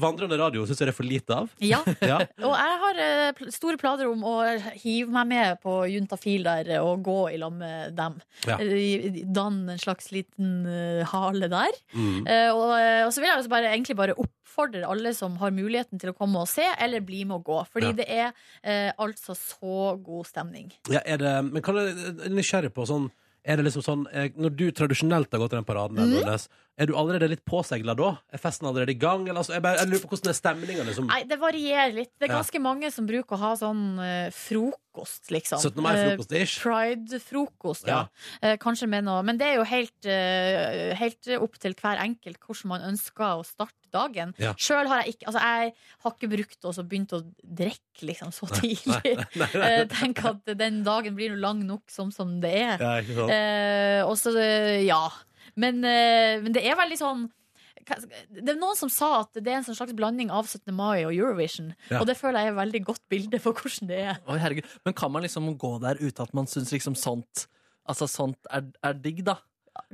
Vandrende radio syns jeg det er for lite av. Ja, Ja. Og jeg har eh, store planer om å hive meg med på Juntafil der og gå i lag med dem. Ja. Eh, Danne en slags liten hale der. Mm. Og, og så vil jeg bare, egentlig bare oppfordre alle som har muligheten til å komme og se, eller bli med og gå. Fordi Ja. det er eh, altså så god stemning. Ja, er det, men hva er nysgjerrig på sånn er det liksom sånn, Når du tradisjonelt har gått i den paraden. Nordnes, er du allerede litt påsegla da? Er festen allerede i gang? Eller, altså, jeg, bare, jeg lurer på hvordan er stemninga. Liksom. Nei, det varierer litt. Det er Ja. ganske mange som bruker å ha sånn uh, frokost, liksom. 17. mai-frokost-ish. Pride-frokost, ja. Eh, kanskje med noe Men det er jo helt, uh, helt opp til hver enkelt hvordan man ønsker å starte dagen. Ja. Sjøl har jeg ikke Altså, jeg har ikke brukt og så begynt å drikke liksom så tidlig. Eh, Tenk at den dagen blir lang nok som, som det er. Ja, ikke sant? Eh, og så, eh, ja. Men, eh, men det er veldig sånn det er noen som sa at det er en sånn slags blanding av 17. mai og Eurovision. Ja. Og det føler jeg er et veldig godt bilde for hvordan det er. Oi, herregud. Men kan man liksom gå der uten at man syns liksom sånt Altså sånt er, er digg, da?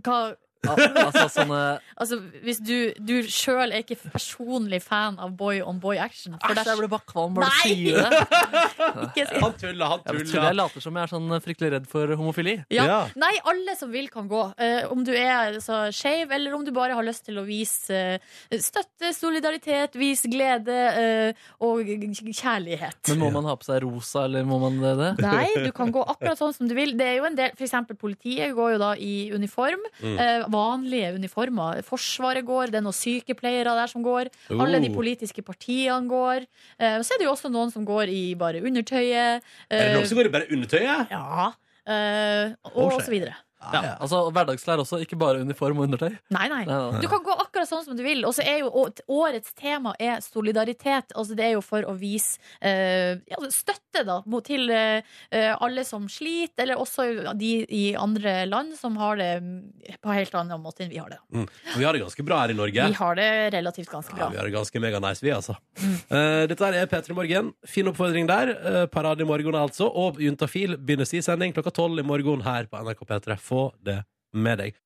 Hva, Al altså sånne altså, hvis du, du sjøl er ikke personlig fan av boy on boy action for Æsj, jeg ble bare kvalm bare du sier det. ikke, Han tuller, han Jeg, tuller. tror jeg later som jeg er sånn fryktelig redd for homofili. ja. Ja. Nei, alle som vil, kan gå. Uh, om du er så skeiv, eller om du bare har lyst til å vise uh, støtte, solidaritet, vise glede uh, og kjærlighet. Men må man ha på seg rosa, eller må man det? det? Nei, du kan gå akkurat sånn som du vil. Det er jo en del, for eksempel Politiet går jo da i uniform. Mm. Eh, vanlige uniformer. Forsvaret går, det er noen sykepleiere der som går. Alle de Oh. politiske partiene går. Eh, og så er det jo også noen som går i bare undertøyet. Er det Eh, noen som går i bare undertøyet? ja. Eh, Oh, og så videre. Ja, altså Hverdagsklær også, ikke bare uniform og undertøy. Nei, nei. Du kan gå akkurat sånn som du vil. Og så er jo årets tema er solidaritet. Altså det er jo for å vise eh, ja, støtte da, til eh, eh, alle som sliter, eller også de i andre land som har det mm, på helt annen måte enn vi har det. Mm. Vi har det ganske bra her i Norge. Vi har det relativt ganske Ja, bra. vi har det ganske mega nice, vi, altså. Eh, dette her er P3 Morgen. Fin oppfordring der. Uh, parade i morgen, altså. Og Juntafil begynner sin sending klokka tolv i morgen her på NRK P3. Få det med deg.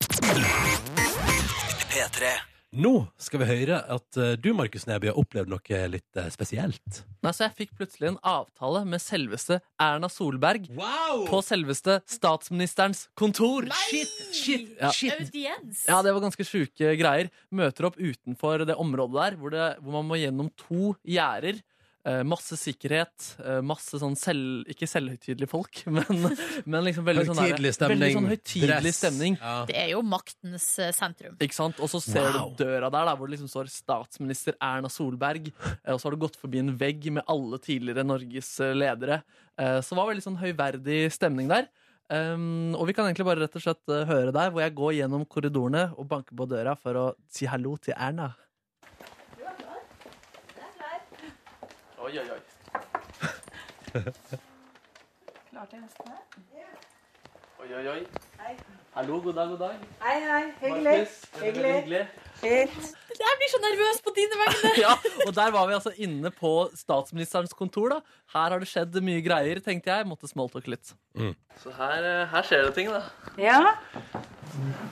Nå skal vi høre at eh, du, Markus Neby, har opplevd noe litt eh, spesielt. Nei, så jeg fikk plutselig en avtale med selveste Erna Solberg Wow! på selveste statsministerens kontor. Shit, shit, Ja. shit. Audiens! Ja, det var ganske sjuke greier. Møter opp utenfor det området der, hvor, det, hvor man må gjennom to gjerder. Eh, masse sikkerhet, eh, masse sånn selv... Ikke selvhøytidelige folk, men, men liksom veldig sånn, der- Høytidelig stemning. veldig sånn høytidelig stemning. Ja. Det er jo maktens eh, sentrum. Ikke sant? Og så ser Wow. du døra der, der, hvor det liksom står statsminister Erna Solberg. Og så har du gått forbi en vegg med alle tidligere Norges ledere. Eh, Så det var veldig sånn høyverdig stemning der. Um, og vi kan egentlig bare rett og slett høre der, hvor jeg går gjennom korridorene og banker på døra for å si hallo til Erna. Oi, oi, oi. Oi, oi, oi. Hallo, god dag, god dag. Hei, hei. Hyggelig. Markus, Hyggelig. hyggelig. Fint. Jeg blir så nervøs på dine vegne! ja, og der var vi altså inne på statsministerens kontor. da Her har det skjedd mye greier, tenkte jeg. Måtte smalltalke litt. Mm. Så her, eh, her skjer det ting, da. Ja.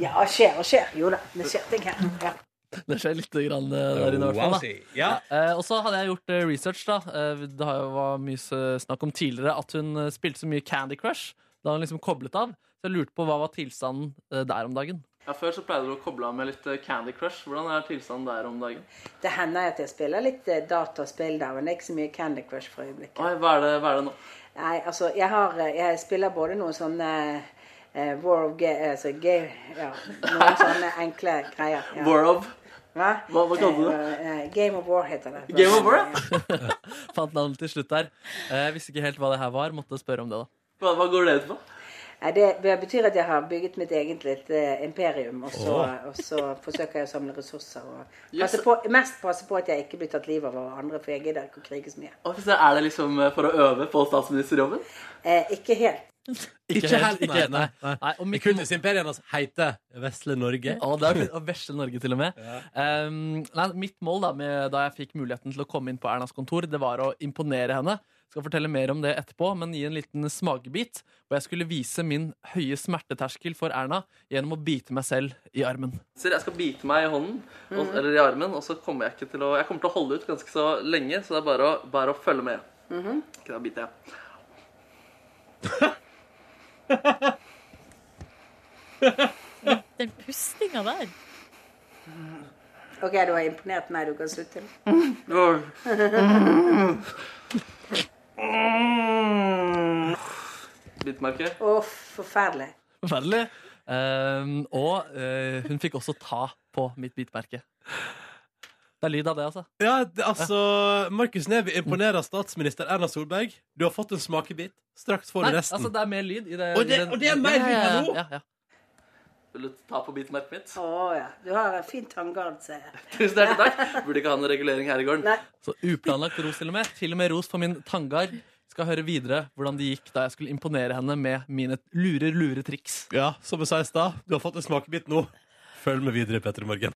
Ja, skjer og skjer. Jo da, det skjer ting her. Ja. Det skjer litt grann eh, der inne, i hvert fall. da. Ja. Eh, og så hadde jeg gjort eh, research. da eh, Det har jo var mye snakk om tidligere at hun eh, spilte så mye Candy Crush da hun liksom koblet av. Så jeg lurte på hva var tilstanden eh, der om dagen. Ja, Før så pleide du å koble av med litt eh, Candy Crush. Hvordan er tilstanden der om dagen? Det hender at jeg spiller litt eh, dataspill der, men det er ikke så mye Candy Crush for øyeblikket. Oi, hva, er det, hva er det nå? Nei, altså, jeg, har, eh, jeg spiller både noen sånne eh, War of Ga altså, ja, Noen sånne enkle greier. Ja. War of Hva? Hva- kalte du det? Eh, eh, Game of War heter det. Game of War, ja. Fant navnet til slutt der. Eh, Jeg visste ikke helt hva det her var. Måtte spørre om det, da. Hva, hva går det ut på? Det betyr at jeg har bygget mitt eget lite imperium, og så, og så forsøker jeg å samle ressurser. Og passe på, mest passe på at jeg ikke blir tatt livet av andre, for jeg gidder ikke å krige så mye. Er det liksom for å øve på statsministerjobben? Eh, ikke helt. Ikke helt, ikke nei. helt, nei, nei. nei. og I mitt- kunstimperiet hans heter Vesle Norge. Å, det er. Og vesle Norge, til og med. Um, nei, mitt mål da, med, da jeg fikk muligheten til å komme inn på Ernas kontor, det var å imponere henne. Skal fortelle mer om det etterpå, men gi en liten smakebit. Og jeg skulle vise min høye smerteterskel for Erna gjennom å bite meg selv i armen. Så jeg skal bite meg i hånden, og, mm. eller i armen, og så kommer jeg ikke til å Jeg kommer til å holde ut ganske så lenge, så det er bare å, bare å følge med. Mm -hmm. Ikke da biter jeg. Den pustinga der. Ok, du har imponert meg. Du kan slutte. Bitemerke. Å, forferdelig. Forferdelig. Um, og uh, hun fikk også ta på mitt bitemerke. Det er lyd av det, altså. Ja, det, altså, Markus Neby imponerer statsminister Erna Solberg. Du har fått en smakebit. Straks får du resten. altså, det er mer lyd i det. Og det- i den- og det er mer lyd enn nå? Ja, ja. Vil du ta på biten, bitemerket mitt? Å ja. Du har en fin tanngard, ser jeg. Tusen hjertelig takk. Burde ikke ha noen regulering her i gården. Nei. Så uplanlagt ros til og med. Til og med ros for min tanngard. Skal høre videre hvordan det gikk da jeg skulle imponere henne med mine lure, lure triks. Ja, som jeg sa i stad, du har fått en smakebit nå. Følg med videre, Petter i Morgen.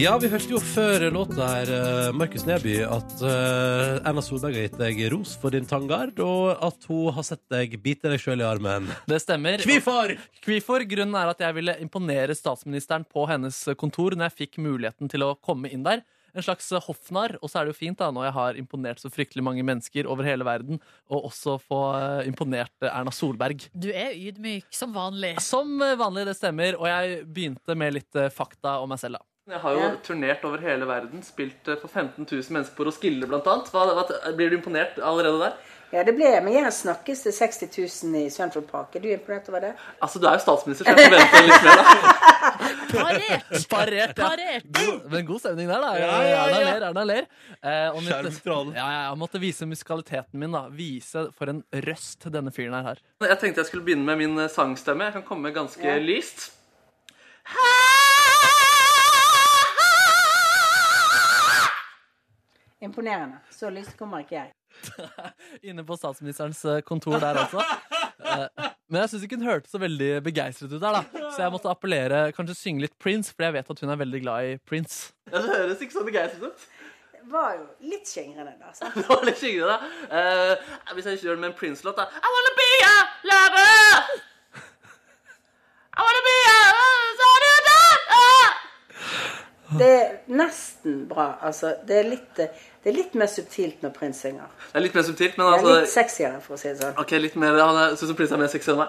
Ja, vi hørte jo før låta her, eh, Markus Neby, at eh, Erna Solberg har gitt deg ros for din tanngard, og at hun har sett deg bite deg sjøl i armen. Det stemmer. Hvorfor? Hvorfor? Grunnen er at jeg ville imponere statsministeren på hennes kontor når jeg fikk muligheten til å komme inn der. En slags hoffnarr. Og så er det jo fint da, når jeg har imponert så fryktelig mange mennesker over hele verden, og også få eh, imponert Erna Solberg. Du er ydmyk, som vanlig. Som vanlig, det stemmer. Og jeg begynte med litt fakta om meg selv, da. Jeg har jo Ja. turnert over hele verden, spilt eh, for 15 000 mennesker på Roskilde blant annet. Hva, hva, blir du imponert allerede der? Ja, det ble Men jeg har snakkes til 60 000 i Central Park. Er du imponert over det? Altså, du er jo statsminister, så jeg forventer litt mer, da. Parert! Parert, ja. Parert. God, men god stemning der, da. Ja, ja. Erna ler, Erna ler. Eh, mitt- ja, jeg måtte vise musikaliteten min, da. Vise for en røst denne fyren her. Jeg tenkte jeg skulle begynne med min eh, sangstemme. Jeg kan komme ganske Ja. lyst. Imponerende. Så lyst kommer ikke jeg. Inne på statsministerens eh, kontor der, altså. Men jeg syns ikke hun hørtes så veldig begeistret ut der, da. Så jeg måtte appellere, kanskje synge litt Prince, for jeg vet at hun er veldig glad i Prince. Ja, Det høres ikke så begeistret ut. Var jo litt skingrende, da. Det var litt da. Eh, hvis jeg ikke gjør det med en Prince-låt, da I wanna be a lover! I wanna be a Det er nesten bra. Altså, det er litt, det er litt mer subtilt når prins synger. Det er litt mer subtilt, men Det er litt altså sexiere, for å si det sånn. Ok, litt mer Han er- synes som er mer sexy enn meg.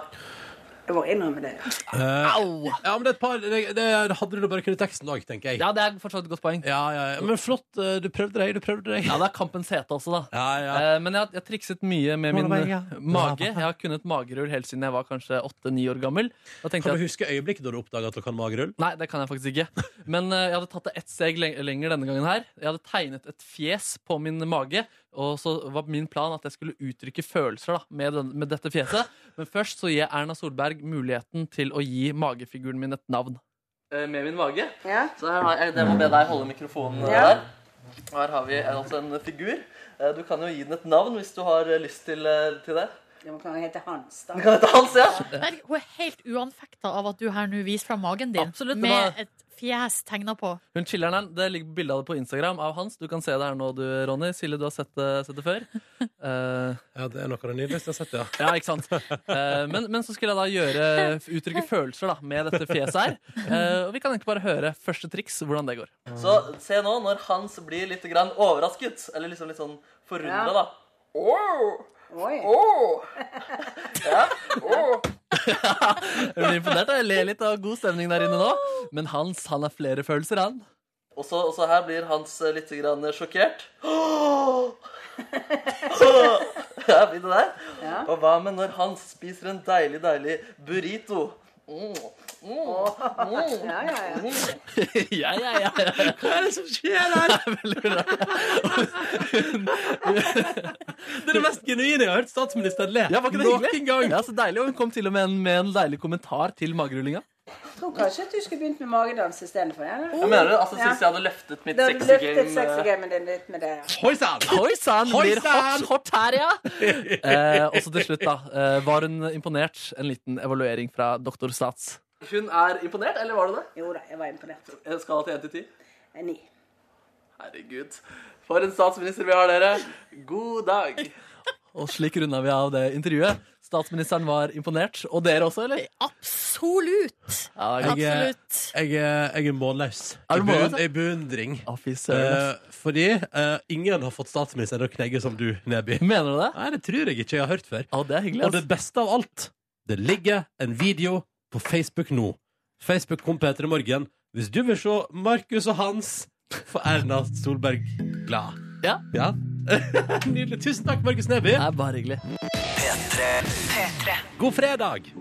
Jeg må innrømme det. Au! Ja, men det er et par det, det hadde du da bare kunnet teksten òg, tenker jeg. Ja, det er fortsatt et godt poeng. Ja, ja, ja. Men flott. eh, Du prøvde deg, du prøvde deg. Ja, det er kampens hete også, da. Ja, ja. Eh, Men jeg har, jeg har trikset mye med min Hvordan var eh, mage. Jeg har kunnet magerull helt siden jeg var kanskje åtte-ni år gammel. Da tenkte Kan du jeg at, huske øyeblikket da du oppdaga at du kan magerull? Nei, det kan jeg faktisk ikke. Men eh, jeg hadde tatt det ett steg leng- lenger denne gangen her. Jeg hadde tegnet et fjes på min mage, og så var min plan at jeg skulle uttrykke følelser da, med, den, med dette fjeset. Men først så gir jeg Erna Solberg muligheten til å gi magefiguren min et navn. Eh, Med min mage. Ja? Så her har jeg, det må be deg holde mikrofonen Ja. der. Og her har vi altså en figur. Eh, Du kan jo gi den et navn hvis du har eh, lyst til, eh, til det. Det kan hete Hans, da. Kan hete Hans, ja. Berg, hun er helt uanfekta av at du her nå viser fram magen din Absolutt, med var- et fjes tegna på. Hun chiller'n her. Det ligger bilde av det på Instagram av Hans. Du kan se det her nå, du, Ronny. Silje, du har sett det, sett det før. Uh... Ja, det er noe av det nydeligste jeg har sett, ja. ja, ikke sant? Uh, men, men så skulle jeg da gjøre uttrykke følelser da, med dette fjeset her. Uh, og vi kan egentlig bare høre første triks, hvordan det går. Så se nå, når Hans blir litt grann overrasket, eller liksom litt sånn forundra, Ja. da. Åh! Oi. Oh. Ja, Oh. Jeg blir imponert. Jeg ler litt av god stemning der inne nå. Men Hans han har flere følelser, han. Og så, og så her blir Hans eh, litt grann sjokkert. Ja, blir det der. Ja. Og hva med når Hans spiser en deilig, deilig burrito? Mm. Ja, ja, ja. ja, ja, ja. Hva er det som skjer her? Det er. Det mest genuine jeg har hørt statsministeren le. Ja, var ikke det Noen hyggelig? gang. Ja, så deilig. Og hun kom til og med en, med en deilig kommentar til magerullinga. Jeg tror kanskje at du skulle begynt med magedans istedenfor. Ja, Jeg mener det, altså Syns jeg hadde løftet mitt sexy game du løftet sexy sexy-gamet din litt med det. Hoi sann! Hoi sann, blir hot, hot her, ja! eh, og så til slutt, da. Eh, var hun imponert? En liten evaluering fra doktor Stats. Hun er imponert, eller var du det? Jo da, jeg var imponert. Skala til 1 til 10? 9. Herregud. For en statsminister vi har, dere. God dag. Og slik runda vi av det intervjuet. Statsministeren var imponert. Og dere også, eller? Absolutt! Ja, Jeg, Absolutt. jeg, er- jeg er målløs. Er du beund-? I beundring. Fy Eh, fordi eh, ingen har fått statsministeren til å knegge som du, Neby. Mener du det? Nei, det tror jeg ikke jeg har hørt før. Å, det er hyggelig. Og det beste av alt, det ligger en video på Facebook nå. Facebook kom Peter i morgen. Hvis du vil se Markus og Hans, få Erna Solberg glad. Ja. Nydelig. Tusen takk, Markus Neby. Det er bare hyggelig. God fredag!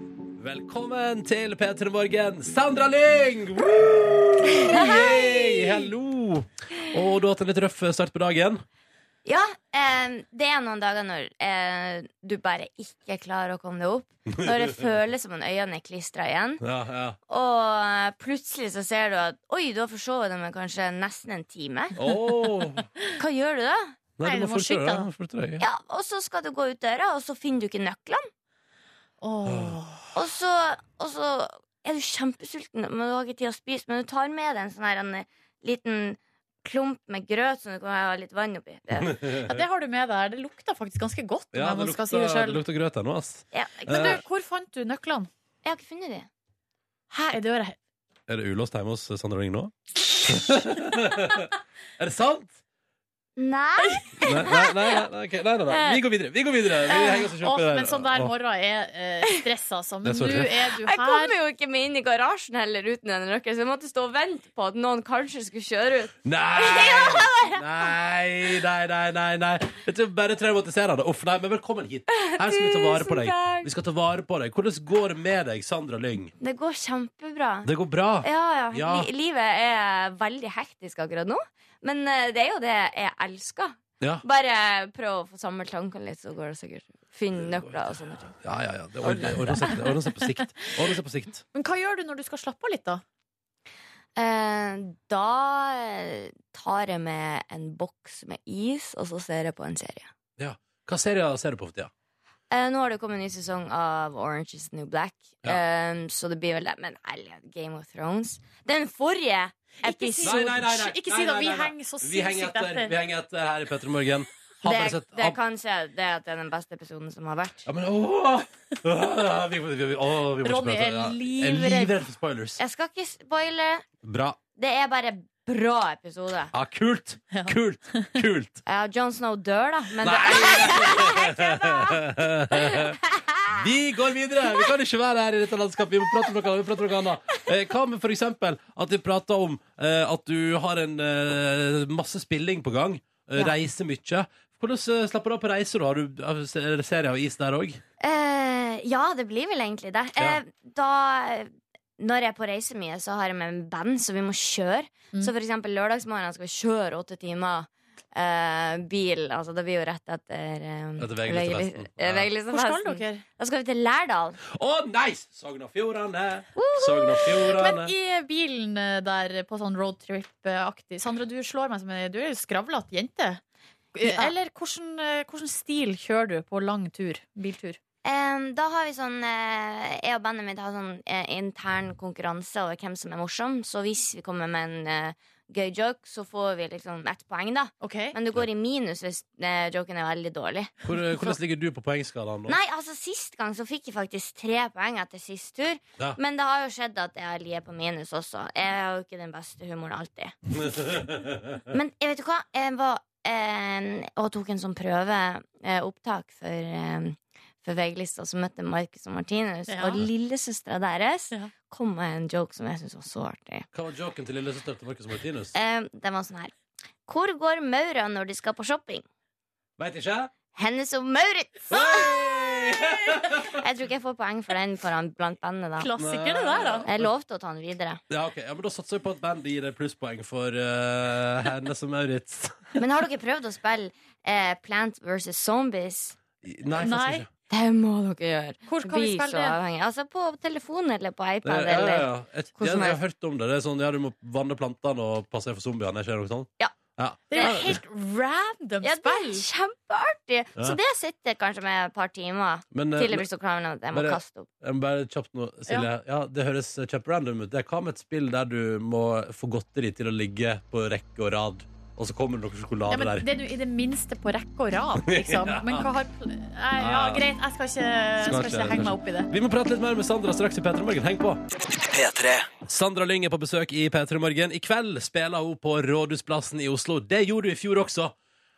Velkommen til P3 Morgen, Sandra Lyng! Woo! Yay! Hallo! Og du har hatt en litt røff start på dagen. Ja, eh, det er noen dager når eh, du bare ikke klarer å komme deg opp. Når det føles som om øynene er klistra igjen. Ja, ja. Og plutselig så ser du at Oi, du har forsovet deg med kanskje nesten en time. Oh. Hva gjør du da? Nei, du må må skynde deg. Ja, Og så skal du gå ut døra, og så finner du ikke nøklene. Åh. Og så, og så er du kjempesulten, men du har ikke tid å spise. Men du tar med deg en sånn her en liten klump med grøt som du kan ha litt vann oppi. Det, Ja, det har du med deg. Det lukter faktisk ganske godt. Ja, det må si det lukter, det lukter grøt her nå, ass. ja, Men du, Eh. hvor fant du nøklene? jeg har ikke funnet de. Hæ, er døra her? Er det ulåst hjemme hos Sandra Ring nå? er det sant? Nei! Nei, nei, nei, nei, nei, nei, nei. Vi går videre. Vi går videre. Vi henger oss det men sånn der morgen er uh, stress, altså. Men nå er du her. Jeg kommer jo ikke meg inn i garasjen heller uten en nøkkel, så jeg måtte stå og vente på at noen kanskje skulle kjøre ut. Nei! Nei, nei, nei, nei, nei. Dette er bare traumatiserende. Uff, nei, men velkommen hit. Her skal vi ta vare på deg. Vi skal ta vare på deg. Hvordan går det med deg, Sandra Lyng? Det går kjempebra. Det går bra. Ja, ja. Ja. Livet er veldig hektisk akkurat nå. Men eh, det er jo det jeg elsker. Ja, Bare prøv å få samlet tankene litt, så går det sikkert. Finn nøkler og sånne ting. ja, ja. ja. Det ordner, seg, seg på sikt. Ordner seg på sikt. Men hva gjør du når du skal slappe av litt, da? Eh, da eh, tar jeg med en boks med is, og så ser jeg på en serie. Ja. Hva serier ser du på for tida? Eh, nå har det kommet en ny sesong av Orange is the New Black, eh, så det blir vel det. Men ærlig, Game of Thrones Den forrige Episoden Nei, nei, nei, nei. Ikke si det, vi henger så Vi henger sinnssykt etter, vi henger etter her i Petter Morgen. Har bare det, sett det er kanskje det at det er den beste episoden som har vært. Ja, men åh! Åh, vi, vi, vi, åh, vi må ikke Ronny prate. er livredd. Jeg er livredd for spoilers. Jeg skal ikke spoile. Bra. Det er bare bra episode. Ja, kult! Kult! Kult! Ja, Jon Snow dør, da, men Nei! Vi går videre! Vi kan ikke være her i dette landskapet. Vi må prate om noe annet. Vi prate om noe annet. Eh, Hva med for eksempel at vi prater om eh, at du har en eh, masse spilling på gang? Ja. Reiser mye. Hvordan eh, slapper du av på reiser? Har du har- er det serie av is der òg? Eh, ja, det blir vel egentlig det. Ja. Eh, da Når jeg er på reise mye, så har jeg med en band, så vi må kjøre. Mm. Så for eksempel lørdagsmorgen skal vi kjøre åtte timer eh, bil. Altså det blir jo rett etter uh, Etter VG-listefesten. Ja. Hvor skal dere? Da skal vi til Lærdal. Å, nice! Sogn og Fjordane. Sogn og Fjordane. Men i bilen eh, der på sånn roadtrip-aktig Sandra, du slår meg som en Du er jo skravlete jente. Eh, Ja. Eller hvordan, eh, hvordan stil kjører du på lang tur? Biltur? Um, da har vi sånn uh, Jeg og bandet mitt har sånn uh, intern konkurranse over hvem som er morsom. Så hvis vi kommer med en eh, gøy joke, så får vi liksom ett poeng, da. Men du går i minus hvis eh, joken er veldig dårlig. Hvor, hvordan ligger du på poengskalaen? Nei, altså Sist gang så fikk jeg faktisk tre poeng etter sist tur. Ja. Men det har jo skjedd at jeg ligger på minus også. Jeg har jo ikke den beste humoren alltid. Men jeg vet du hva? Jeg var eh, og tok en sånn prøveopptak for, eh, for VG-lista, så møtte Marcus og Martinus. Ja. Og lillesøstera deres kom med en joke som jeg syntes var så artig. Hva var joken til lillesøstera til Marcus og Martinus? Eh, den var sånn her. Hvor går maura når de skal på shopping? Veit ikke. Hennes og Maurits! Jeg tror ikke jeg får poeng for den foran blant bandet. da Klassiker det der, da. Jeg lovte å ta den videre. Ja, ok, ja, men Da satser vi på at bandet gir deg plusspoeng for uh, Hennes og Maurits. Men har dere prøvd å spille uh, Plant vs. Zombies? Nei, faktisk ikke. Det må dere gjøre. Hvor kan vi spille så det? Altså På telefon eller på Det, iPad. ja, ja, Eller ja. Jeg, hvor jeg, jeg har hørt om det. Det er sånn, ja, Du må vanne plantene og passe deg for zombiene. Ikke noe sånt? Ja. Ja. Det er helt random Ja, det er kjempeartig! Ja. Så det sitter kanskje med et par timer Men, eh, til det blir så kravende at jeg må Bare- kaste opp. Jeg må bare kjapt nå, Silje. Ja. Det høres kjemperandom ut. Det er hva med et spill der du må få godteri til å ligge på rekke og rad, og så kommer det noe sjokolade Ja, men der? det er du i det minste på rekke og rad, liksom. Ja. Men hva har Nei, Ja, greit, jeg skal ikke, skal skal ikke henge meg opp i det. Vi må prate litt mer med Sandra straks i P3 Morgen. Heng på! Sandra Lyng er på besøk i P3 Morgen. I kveld spiller hun på Rådhusplassen i Oslo. Det gjorde du i fjor også.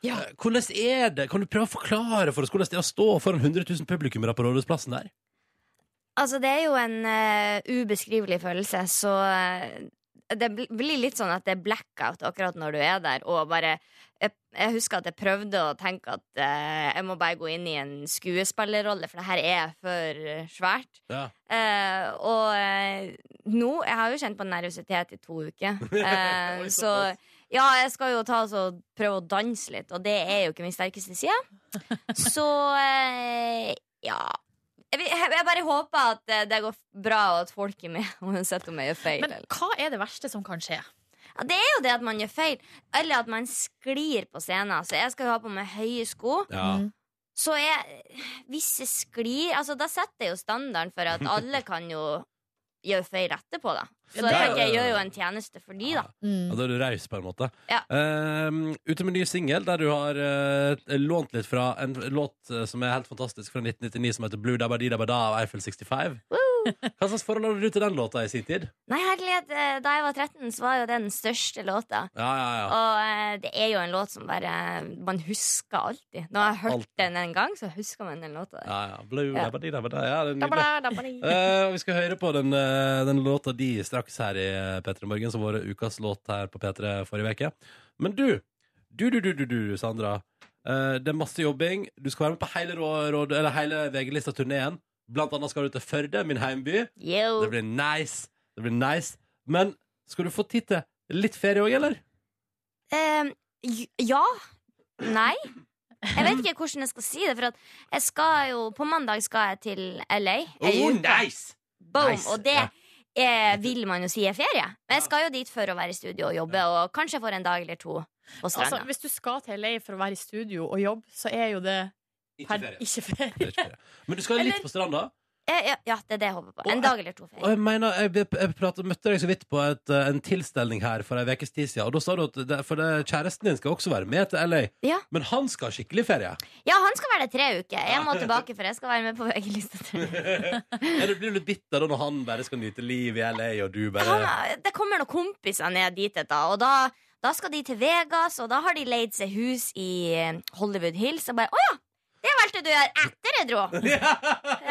Ja. Hvordan er det? Kan du prøve å forklare for oss hvordan det er å stå foran 100 000 publikummere på Rådhusplassen der? Altså, det er jo en uh, ubeskrivelig følelse, så eh, det blir litt sånn at det er blackout akkurat når du er der, og bare jeg, jeg husker at jeg prøvde å tenke at eh, jeg må bare gå inn i en skuespillerrolle, for det her er for eh, svært. Ja. Eh, og eh, nå Jeg har jo kjent på nervøsitet i to uker. Eh, Oi, så ja, jeg skal jo ta og prøve å danse litt, og det er jo ikke min sterkeste side. Så eh, ja. Jeg, jeg bare håper at eh, det går bra, og at folk er med, uansett om jeg gjør feil. Men hva er det verste som kan skje? Ja, det er jo det at man gjør feil, eller at man sklir på scenen. Så jeg skal jo ha på meg høye sko. Ja. Så jeg, hvis jeg sklir altså, Da setter jeg jo standarden for at alle kan jo gjøre feil etterpå, da. Så jeg jeg gjør jo en tjeneste for de, da. Ja, da er du raus, på en måte. Ja. Uh, ute med ny singel der du har uh, lånt litt fra en låt eh, som er helt fantastisk fra 1999, som heter Blue Dabba Di Dabba Da av Eiffel 65. Hva slags forhold hadde du til den låta i sin tid? Nei, herlighet, eh, da jeg var 13, så var jo det den største låta. Ja, ja, ja. Og eh, det er jo en låt som bare man husker alltid. Når jeg har hørt Alt. den en gang, så husker man den låta. der. ja, ja. Blue Ja. Dabba Dabba Dabba og vi skal høre på den, eh, den låta di straks her i eh, P3 Morgen, som var ukas låt her på P3 forrige uke. Men du, du, du, du, du, du Sandra. Uh, det er masse jobbing. Du skal være med på hele, råd, hele VG-lista-turneen. Blant annet skal du til Førde, min heimby. Yo. Det blir nice. Det blir nice. Men skal du få tid til litt ferie òg, eller? Eh, j- ja. Nei. Jeg vet ikke hvordan jeg skal si det. For at jeg skal jo På mandag skal jeg til LA. Oh, nice! Boom. Nice. Og det Ja. eh, vil man jo si er ferie. Men jeg skal jo dit for å være i studio og jobbe, og kanskje får en dag eller to på stranda. Altså, hvis du skal til LA for å være i studio og jobbe, så er jo det Ikke ferie. ikke ferie. Det er ikke ferie. Men du skal litt Eller- på stranda? Ja, ja, det er det jeg håper på. En og dag eller to Og jeg mener, jeg, jeg, pratet, møtte deg så vidt på et, eh, en tilstelning her for ei ukes tid siden. Og da sa du at det, for det, kjæresten din skal også være med til LA. Ja. Men han skal ha skikkelig ferie. Ja, han skal være der tre uker. Jeg må tilbake, for jeg skal være med på VG-lista. Ja, du blir litt bitter da når han bare skal nyte liv i LA, og du bare Han- Det kommer noen kompiser ned dit, da, og da, da skal de til Vegas, og da har de leid seg hus i eh, Hollywood Hills. Og bare Å ja! Det valgte du å gjøre etter jeg dro!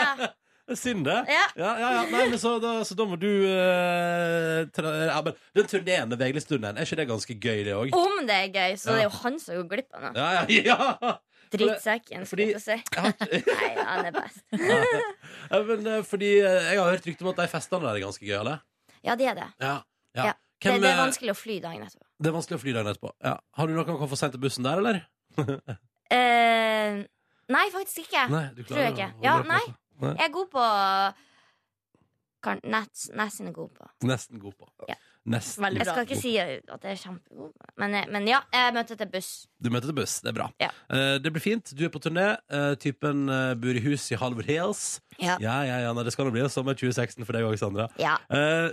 Ja. Synd, det. Ja. Ja, ja, ja. Nei, men så, da, så da må du uh, tra, ja, men Den turneen med VG-turneen, er ikke det ganske gøy, det òg? Om det er gøy, så Ja. det er jo han som går glipp av noe. Ja, ja, ja. Drittsekken, skulle jeg få si. Nei, han er best. ja, men, eh, fordi eh, jeg har hørt rykter om at de festene der er ganske gøyale. Ja, det er det. Ja. ja. Ja. Det, Hvem, det er eh, vanskelig å fly dagen etterpå. det er vanskelig å fly dagen etterpå. Ja. Har du noen som kan få sendt til bussen der, eller? Eh, nei, faktisk ikke. Nei, du Tror jeg ikke. Ja, nei. Nei. Jeg er god på kan, Nesten er god på. Nesten god på. Ja. Nesten. Veldig Jeg skal ikke si at jeg er kjempegod, men, eh, men ja, jeg møtte til buss. Du møter til buss. Det er bra. Ja. Uh, det blir fint. Du er på turné. Uh, typen uh, bor i hus i Halvor Hills. Ja. Ja, ja, ja, nei, Det skal nå bli sommer 2016 for deg òg, Sandra. Ja.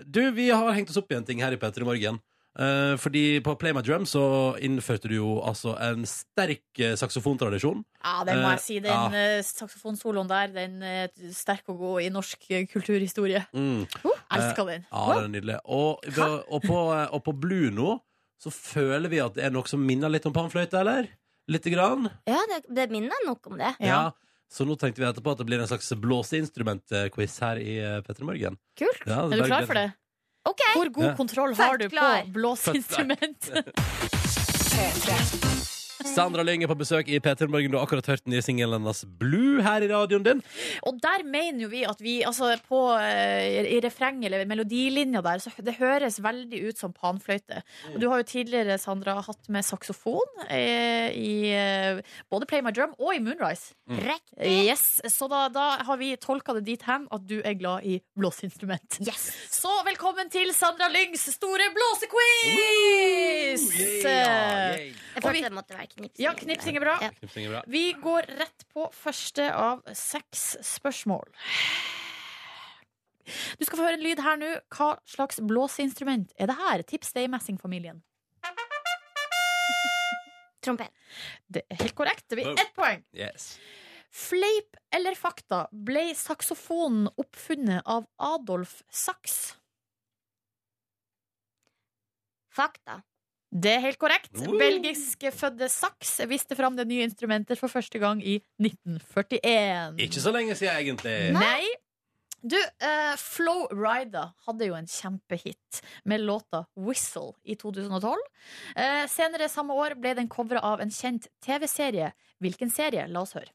Du, vi har hengt oss opp i en ting her i P3 Morgen. Eh, fordi på Play My Drum så innførte du jo altså en sterk uh, saksofontradisjon. Ja, det må Eh, jeg si. Den uh, saksofonsoloen der, den er sterk og god i norsk eh, kulturhistorie. Mm. Elsker den. Ja, den er nydelig. Og, og, på, og på Blue nå så føler vi at det er noe som minner litt om panfløyte, eller? Lite grann? Ja, det, det minner nok om det. Ja. Så nå tenkte vi etterpå at det blir en slags blåseinstrument-quiz her i eh, P3 Morgen. Kult. Ja, Er du klar for det? OK. Hvor god Ja. kontroll har du klar. på blåseinstrument? Sandra Lyng er på besøk i P3 Morgen. Du har akkurat hørt den nye singelen hennes Blue her i radioen din. Og der mener jo vi at vi altså på, eh, I refrenget eller melodilinja der, så det høres veldig ut som panfløyte. Og du har jo tidligere, Sandra, hatt med saksofon eh, i eh, både Play My Drum og i Moonrise. Riktig. Yes, Så da, da har vi tolka det dit hen at du er glad i blåseinstrument. Yes. Så velkommen til Sandra Lyngs store blåsequiz! Jeg følte det måtte være knipsing. Ja, knipsing er bra. Ja. Knipsing er bra. Vi går rett på første av seks spørsmål. Du skal få høre en lyd her nå. Hva slags blåseinstrument er det her? Tips det i Messing-familien. Trompet. Det er helt korrekt. Det blir ett poeng. Yes. Fleip eller fakta? Ble saksofonen oppfunnet av Adolf Sachs? Fakta. Det er helt korrekt. Uh. Belgiskfødte Sax viste fram det nye instrumentet for første gang i 1941. Ikke så lenge siden, egentlig. Nei. Du, uh, Flow Rida hadde jo en kjempehit med låta Whistle i 2012. Uh, senere samme år ble den covra av en kjent TV-serie. Hvilken serie? La oss høre.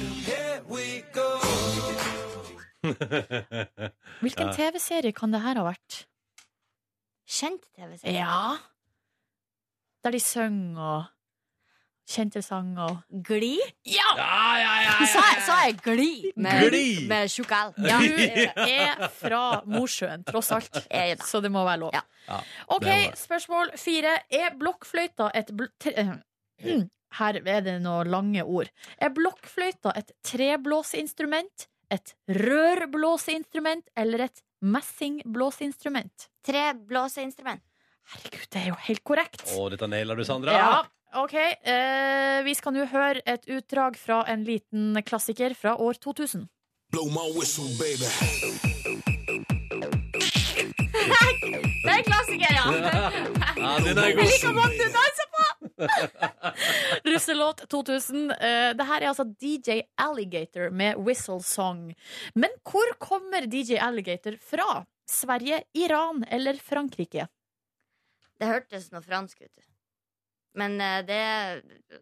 Hvilken TV-serie kan det her ha vært? Kjent TV-serie. Ja Der de synger og kjente sanger. Gli? Ja! Ja, ja, ja, Sa, jeg- sa jeg gli? Med, Gli! med tjukk L. Ja, du er fra Mosjøen, tross alt. Så det må være lov. Ja. Ja, OK, spørsmål fire. Er blokkfløyta et bl tre eh, Her er det noen lange ord. Er blokkfløyta et treblåseinstrument, et rørblåseinstrument eller et messingblåseinstrument? Treblåseinstrument. Herregud, det er jo helt korrekt. Å, dette nailer du, Sandra. Ja, ok. Eh, vi skal nå høre et utdrag fra en liten klassiker fra år 2000. Det er en klassiker, ja. Ja, den er Jeg god. liker måten du danser på! Russelåt 2000. Uh, det her er altså DJ Alligator med Whistle Song. Men hvor kommer DJ Alligator fra? Sverige, Iran eller Frankrike? Det hørtes noe fransk ut. Men eh, det,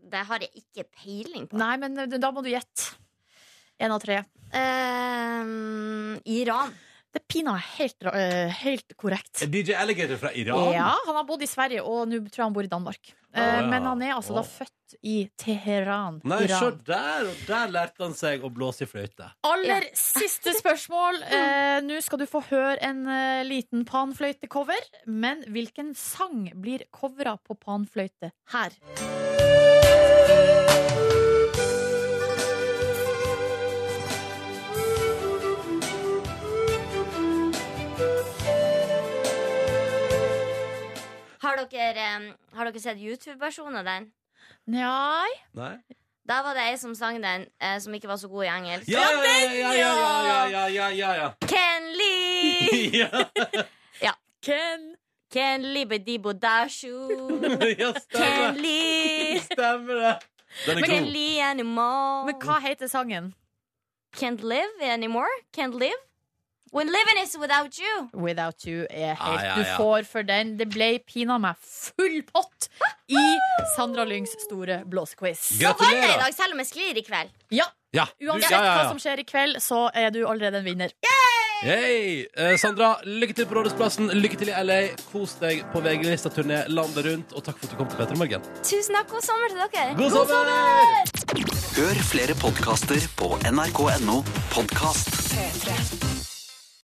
det har jeg ikke peiling på. Nei, men eh, da må du gjette. Én av tre. Uh, Iran. Det er pinadø helt, eh, helt korrekt. Er DJ Alligator fra Iran? Ja, han har bodd i Sverige, og nå tror jeg han bor i Danmark. Ah, ja. Men han er altså da oh. født i Teheran. Nei, se der, og der lærte han seg å blåse i fløyte. Aller siste spørsmål. Eh, Nå skal du få høre en eh, liten panfløytecover. Men hvilken sang blir covra på panfløyte her? Har dere, har dere sett YouTube-versjonen av den? Nei. Nei. Da var det ei som sang den, eh, som ikke var så god i engelsk. Ja, ja, ja! ja, ja, ja Ken Lee! ja. Ken Ken Libedibo Dashu. Ken Lee. Stemmer det. Den er Men, god. Lee anymore. Men hva heter sangen? Can't live anymore. Can't live. When living is without you. Without You er helt Ja, ja, Du får for den. Det ble pinadø meg full pott i Sandra Lyngs store blåsequiz. Så vant jeg i Gratulerer. dag, selv om jeg sklir i kveld. Ja, Ja, Uansett ja, ja, hva som skjer i kveld, så er du allerede en vinner. Hey. Eh, Sandra, lykke til på Rådhusplassen. Lykke til i LA. Kos deg på VG-lista-turné landet rundt. Og takk for at du kom til Petter Morgen. Tusen takk. God sommer til dere. God sommer! Hør flere podkaster på nrk.no podkast. P3.